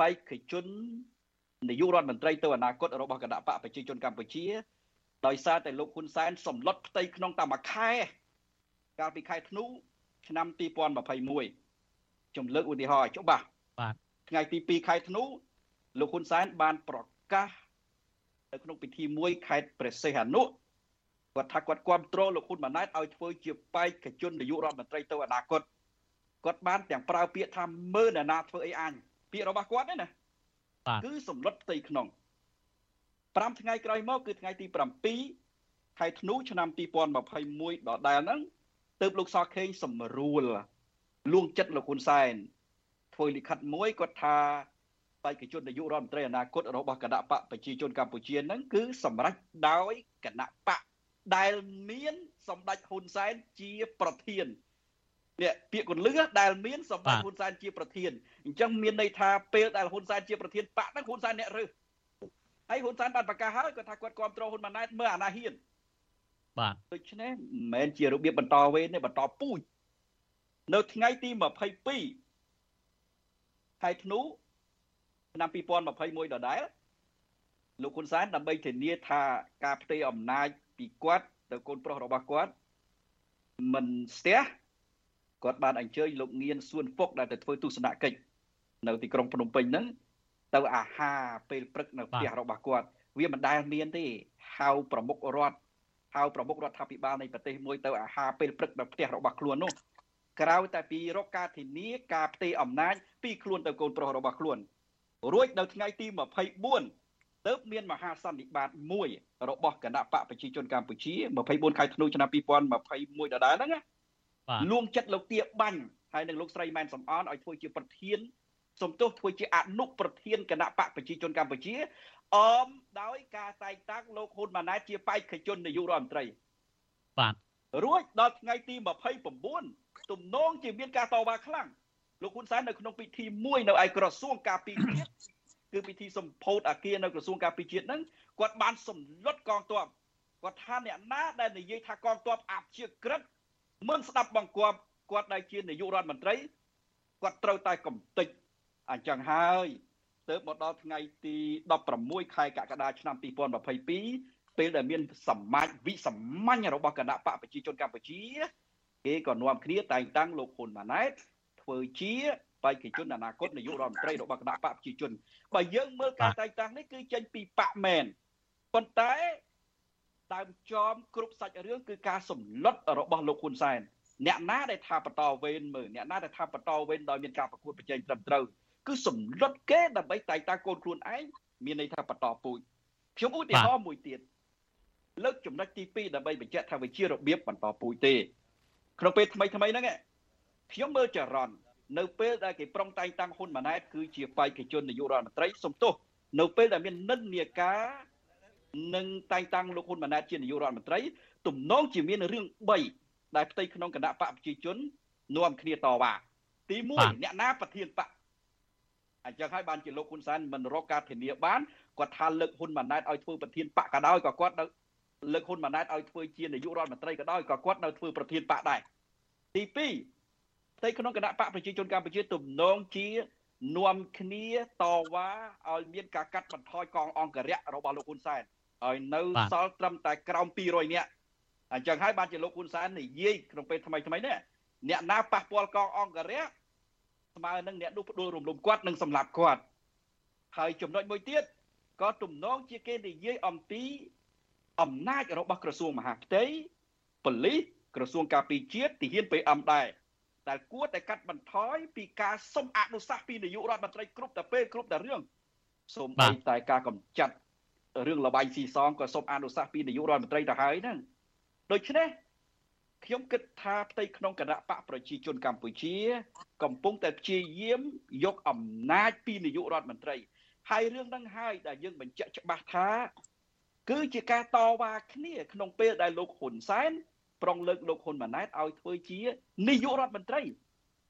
បេក្ខជននាយករដ្ឋមន្ត្រីទៅអនាគតរបស់គណៈបកប្រជាជនកម្ពុជា ដោយសារតែលោកហ៊ុនសែនសម្លុតផ្ទៃក្នុងតែមួយខែកាលពីខែធ្នូឆ្នាំ2021ខ្ញុំលើកឧទាហរណ៍ឲ្យច្បាស់បាទ ថ្ងៃទី2ខែធ្នូលោកហ៊ុនសែនបានប្រកាសនៅក្នុងពិធីមួយខេត្តព្រះសីហនុគាត់ថាគាត់គ្រប់គ្រងលោកហ៊ុនម៉ាណែតឲ្យធ្វើជាបេក្ខជននាយករដ្ឋមន្ត្រីទៅអនាគតគាត់បានទាំងប្រើពាក្យថាមើលអ្នកណាធ្វើអីអញពាក្យរបស់គាត់ទេណាគឺសម្លុតផ្ទៃក្នុង5ថ្ងៃក្រោយមកគឺថ្ងៃទី7ខែធ្នូឆ្នាំ2021ដដែលហ្នឹងទើបលោកសខេងសម្រួលលួងចិត្តលោកហ៊ុនសែន ធ្វើលិខិតមួយគាត់ថាបេក្ខជននាយករដ្ឋមន្ត្រីអនាគតរបស់គណៈបកប្រជាជនកម្ពុជានឹងគឺសម្រេចដោយគណៈបកដែលមានសម្ដេចហ៊ុនសែនជាប្រធាននេះពាក្យកលឹះដែលមានសម្ដេចហ៊ុនសែនជាប្រធានអញ្ចឹងមានន័យថាពេលដែលហ៊ុនសែនជាប្រធានបកហ្នឹងហ៊ុនសែនអ្នករើសហើយហ៊ុនសែនបានប្រកាសហើយគាត់ថាគាត់គ្រប់គ្រងហ៊ុនម៉ាណែតមើលអាណាហ៊ានបាទដូច្នេះមិនមែនជារបៀបបន្តវេនទេបន្តពូជនៅថ្ងៃទី22 ខែធ្នូឆ្នាំ2021ដដែលលោកហ៊ុនសែនដើម្បីធានាថាការផ្ទេរអំណាចពីគាត់ទៅកូនប្រុសរបស់គាត់មិនស្ទះគាត់បានអញ្ជើញលោកងៀនសួនហ្វុកដែលទៅធ្វើទស្សនកិច្ចនៅទីក្រុងភ្នំពេញហ្នឹងទៅអាហារពេលព្រឹកនៅផ្ទះរបស់គាត់ វាមិនដែលមានទេហៅប្រមុខរដ្ឋហៅប្រមុខរដ្ឋាភិបាលនៃប្រទេសមួយទៅអាហារពេលព្រឹកនៅផ្ទះរបស់ខ្លួននោះ ក្រៅតែពីរកការធានាការផ្ទេរអំណាចពីខ្លួនទៅកូនប្រុសរបស់ខ្លួនរួចនៅថ្ងៃទី24ទើបមានមហាសន្និបាតមួយរបស់គណៈបកប្រជាជនកម្ពុជា24ខែធ្នូឆ្នាំ2021ដដែលហ្នឹងណាលួងចិត្តលោកទាបាញ់ហើយនឹងលោកស្រីម៉ែនសំអនឲ្យធ្វើជាប្រធានសំទោសធ្វើជាអនុប្រធានគណៈបកប្រជាជនកម្ពុជាអមដោយការតែងតាំងលោកហ៊ុនម៉ាណែតជាបេក្ខជននាយករដ្ឋមន្ត្រីបាទរួចដល់ថ្ងៃទី29 ទំនងជាមានការតវ៉ាខ្លាំងលោកហ៊ុនសែននៅក្នុងពិធីមួយនៅឯក្រសួងការពារជាតិគឺពិធីសម្ពោធអាគារនៅក្រសួងការពារជាតិហ្នឹងគាត់បានសម្លុតកងទ័ពគាត់ថាអ្នកណាដែលនិយាយថាកងទ័ពអព្យាក្រឹតមិនស្ដាប់បង្គាប់គាត់ដែលជានាយករដ្ឋមន្ត្រីគាត់ត្រូវតែកំទេចអញ្ចឹងហើយទើបមកដល់ថ្ងៃទី16ខែកក្កដាឆ្នាំ2022ពេលដែលមានសមាជវិសាមញ្ញរបស់គណៈបកប្រជាជនកម្ពុជា គេក៏នាំគ្នាតែងតាំងលោកហ៊ុនម៉ាណែតធ្វើជាបេក្ខជនអនាគតនាយករដ្ឋមន្ត្រីរបស់គណៈបកប្រជាជនបើយើងមើលការតែងតាំងនេះគឺចេញពីបកមែនប៉ុន្តែដើមចំគ្រប់សាច់រឿងគឺការសម្លុតរបស់លោកហ៊ុនសែនអ្នកណាដែលថាបន្តវេនមើលអ្នកណាដែលថាបន្តវេនដោយមានការប្រកួតប្រជែងត្រឹមត្រូវគឺសម្លុតគេដើម្បីតែងតាំងកូនខ្លួនឯងមានន័យថាបន្តពូជខ្ញុំឧទាហរណ៍មួយទៀតលើកចំណុចទី2ដើម្បីបញ្ជាក់ថាវាជារបៀបបន្តពូជទេ ក្នុងពេលថ្មីថ្មីហ្នឹងខ្ញុំមើលចរន្តនៅពេលដែលគេប្រុងតែងតាំងហ៊ុនម៉ាណែតគឺជាបេក្ខជននាយករដ្ឋមន្ត្រីសំទោសនៅពេលដែលមាននិន្នាការនឹងតែងតាំងលោកហ៊ុនម៉ាណែតជានាយករដ្ឋមន្ត្រីទំនងជាមានរឿង3ដែលផ្ទៃក្នុងគណៈបកប្រជាជននាំគ្នាតវ៉ាទី1អ្នកណាប្រធានបកអញ្ចឹងហើយបានជាលោកហ៊ុនសែនមិនរកការធានាបានគាត់ថាលើកហ៊ុនម៉ាណែតឲ្យធ្វើប្រធានបកក៏ដោយក៏គាត់នៅលើកហ៊ុនម៉ាណែតឲ្យធ្វើជានាយករដ្ឋមន្ត្រីក៏ដោយក៏គាត់នៅធ្វើប្រធានបកដែរ ទី2ផ្ទៃក្នុងគណៈបកប្រជាជនកម្ពុជាទំនងជានាំគ្នាតវ៉ាឲ្យមានការកាត់បន្ថយកងអង្គរៈរបស់លោកហ៊ុនសែនឲ្យនៅសល់ត្រឹមតែក្រោម200នាក់អញ្ចឹងហើយបានជាលោកហ៊ុនសែននិយាយក្នុងពេលថ្មីថ្មីនេះអ្នកណាប៉ះពាល់កងអង្គរៈស្មើនឹងអ្នកនោះផ្ដួលរំលំគាត់និងសម្លាប់គាត់ហើយចំណុចមួយទៀតក៏ទំនងជាគេនិយាយអំពីអំណាចរបស់ក្រសួងមហាផ្ទៃប៉ូលីស ក្រសួងការពារជាតិទីហ៊ាន PM ដែរដែលគួរតែកាត់បន្ថយពីការសុំអនុសាសន៍ពីនាយករដ្ឋមន្ត្រីគ្រប់តែពេលគ្រប់តែរឿងសូម្បីតែការកម្ចាត់រឿងលបាយស៊ីសងក៏សូមអនុសាសន៍ពីនាយករដ្ឋមន្ត្រីទៅហើយហ្នឹងដូច្នេះខ្ញុំគិតថាផ្ទៃក្នុងគណៈបកប្រជាជនកម្ពុជា កំពុងតែព្យាយាមយកអំណាចពីនាយករដ្ឋមន្ត្រីហើយរឿងហ្នឹងហើយដែលយើងបញ្ជាក់ច្បាស់ថា គឺជាការតវ៉ាគ្នាក្នុងពេលដែលលោកហ៊ុនសែន ប្រុងលើកលោកហ៊ុនម៉ាណែតឲ្យធ្វើជានាយករដ្ឋមន្ត្រី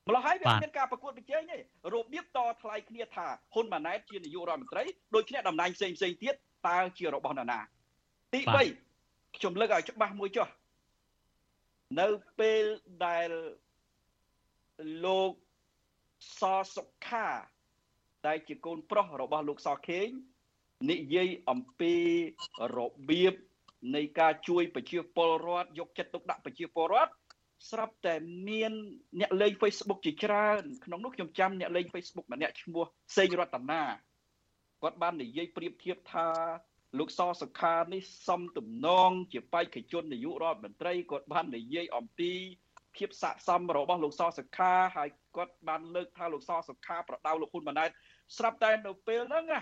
ម្ល៉េះហើយវាមានការប្រកួតប្រជែងទេរបៀបតថ្លៃគ្នាថាហ៊ុនម៉ាណែតជានាយករដ្ឋមន្ត្រីដូចគ្នាតំណែងផ្សេងផ្សេងទៀតតើជារបស់នរណា ទី3ខ្ញុំលើកឲ្យច្បាស់មួយចុះនៅពេលដែលលោកសសុខាដែលជាកូនប្រុសរបស់លោកសខេងនិយាយអំពីរបៀប នៃការជួយប្រជាពលរដ្ឋយកចិត្តទុកដាក់ប្រជាពលរដ្ឋស្រាប់តែមានអ្នកលេង Facebook ជាច្រើនក្នុងនោះខ្ញុំចាំអ្នកលេង Facebook ម្នាក់ឈ្មោះសេងរតនាគាត់បាននិយាយប្រៀបធៀបថាលោកសសុខានេះសំទំនង ជាបេក្ខជននាយករដ្ឋមន្ត្រីគាត់បាននិយាយអំពីភាពស័ក្តិសមរបស់លោកសសុខាហើយគាត់បានលើកថាលោកសសុខាប្រដៅលោកហ៊ុនម៉ាណែតស្រាប់តែនៅពេលហ្នឹងណា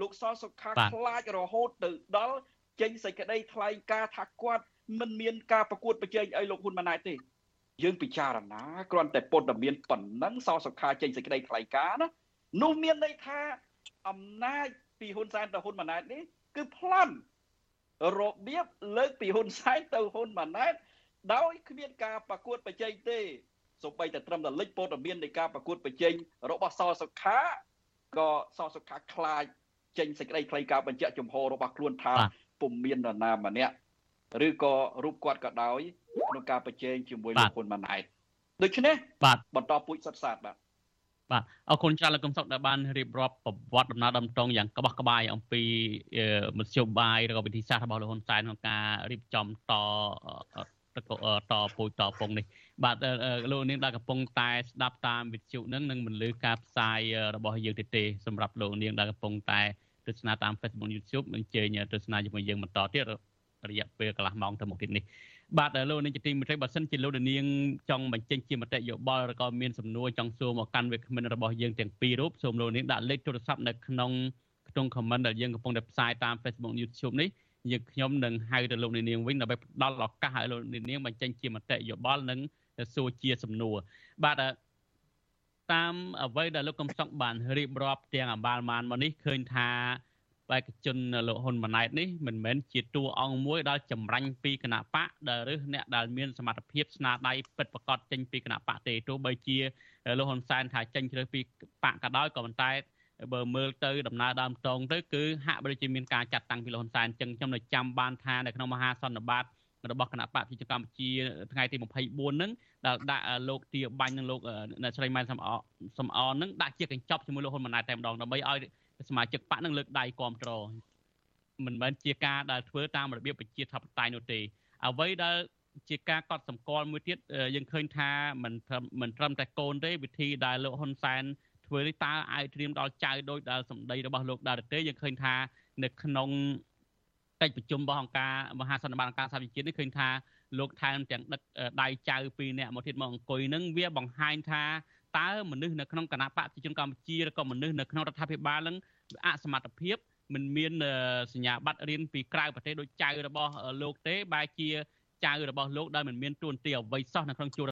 លោកសសុខាខ្លាចរហូតទៅដល់ ចេញសេចក្តីថ្លែងការណ៍ថាគាត់មិនមានការប្រកួតប្រជែងអីលោកហ៊ុនម៉ាណែតទេយើងពិចារណាគ្រាន់តែពុតតែមានប៉ុណ្ណឹងសសុខាចេញសេចក្តីថ្លែងការណ៍ណានោះមានន័យថាអំណាចពីហ៊ុនសែនទៅហ៊ុនម៉ាណែតនេះគឺប្លន់របៀបលើកពីហ៊ុនសែនទៅហ៊ុនម៉ាណែតដោយគ្មានការប្រកួតប្រជែងទេសូម្បីតែត្រឹមតែលេចព័ត៌មាននៃការប្រកួតប្រជែងរបស់សសុខាក៏សសុខាខ្លាចចេញសេចក្តីថ្លែងការណ៍បញ្ជាក់ចំហរបស់ខ្លួនថា ពុំមាននរណាម្នាក់ឬក៏រូបគាត់ក៏ដោយក្នុងការប្រជែងជាមួយលោកហ៊ុនម៉ាណែតដូច្នេះបាទបន្តពូជសិតសាតបាទបាទអរគុណច្រើនលោកកឹមសុខដែលបានរៀបរាប់ប្រវត្តិដំណើរដំតងយ៉ាងក្បោះក្បាយអំពីមធ្យោបាយឬក៏វិធីសាស្ត្ររបស់លោកហ៊ុនសែនក្នុងការរៀបចំតតពូជតពងនេះបាទលោកនាងដែលកំពុងតែស្ដាប់តាមវិទ្យុនឹងនឹងមិនលឺការផ្សាយរបស់យើងទេទេសម្រាប់លោកនាងដែលកំពុងតែ ទស្សនាតាម Facebook YouTube អញ្ជើញទស្សនាជាមួយយើងបន្តទៀតរយៈពេលកន្លះម៉ោងទៅមុខទៀតនេះបាទលោកនាងជាទីមេត្រីបើសិនជាលោកនាងចង់បញ្ចេញជាមតិយោបល់ឬក៏មានសំណួរចង់សួរមកកាន់វាគ្មិនរបស់យើងទាំងពីររូបសូមលោកនាងដាក់លេខទូរស័ព្ទនៅក្នុងក្នុង comment ដែលយើងកំពុងតែផ្សាយតាម Facebook YouTube នេះយើងខ្ញុំនឹងហៅទៅលោកនាងវិញដើម្បីផ្ដល់ឱកាសឲ្យលោកនាងបញ្ចេញជាមតិយោបល់និងសួរជាសំណួរបាទ តាមអ្វីដែលលោកកំសក់បានរៀបរាប់ទាំងអបាលមានមកនេះឃើញថាបេក្ខជនលោកហ៊ុនម៉ាណែតនេះមិនមែនជាតួអង្គមួយដែលចម្រាញ់ពីគណៈបកដែលឬអ្នកដែលមានសមត្ថភាពស្នាដៃពិតប្រាកដចេញពីគណៈបកទេទោះបីជាលោកហ៊ុនសែនថាចេញជ្រើសពីបកក៏ដោយក៏ប៉ុន្តែបើមើលទៅដំណើរដើមតងទៅគឺហាក់បីជាមានការចាត់តាំងពីលោកហ៊ុនសែនចឹងខ្ញុំនៅចាំបានថានៅក្នុងមហាសន្និបាត របស់គណៈបកប្រជាកម្ពុជាថ្ងៃទី24ហ្នឹងដែលដាក់លោកទាបាញ់និងលោកអ្នកស្រីម៉ែនសំអសំអនហ្នឹងដាក់ជាកញ្ចប់ជាមួយលោកហ៊ុនម៉ាណែតតែម្ដងដើម្បីឲ្យសមាជិកបកនឹងលើកដៃគ្រប់គ្រងមិនមែនជាការដែលធ្វើតាមរបៀបប្រជាធិបតេយ្យនោះទេអ្វីដែលជាការកត់សម្គាល់មួយទៀតយើងឃើញថាមិនមិនត្រឹមតែកូនទេវិធីដែលលោកហ៊ុនសែនធ្វើនេះតើអាចត្រៀមដល់ចៅដោយដែលសម្ដីរបស់លោកដែរទេយើងឃើញថានៅក្នុង កិច្ចប្រជុំរបស់អង្គការមហាសន្និបាតអង្គការសហប្រជាជាតិនេះឃើញថាលោកថែមទាំងដឹកដៃចៅពីរនាក់មកទៀតមកអង្គុយនឹងវាបង្ហាញថាតើមនុស្សនៅក្នុងគណៈបកប្រជាជនកម្ពុជាឬក៏មនុស្សនៅក្នុងរដ្ឋាភិបាលនឹងអសមត្ថភាពមិនមានសញ្ញាបត្ររៀនពីក្រៅប្រទេសដូចចៅរបស់លោកទេបែរជាចៅរបស់លោកដែលមិនមានទួនាទីអ្វីសោះនៅក្នុងជួរ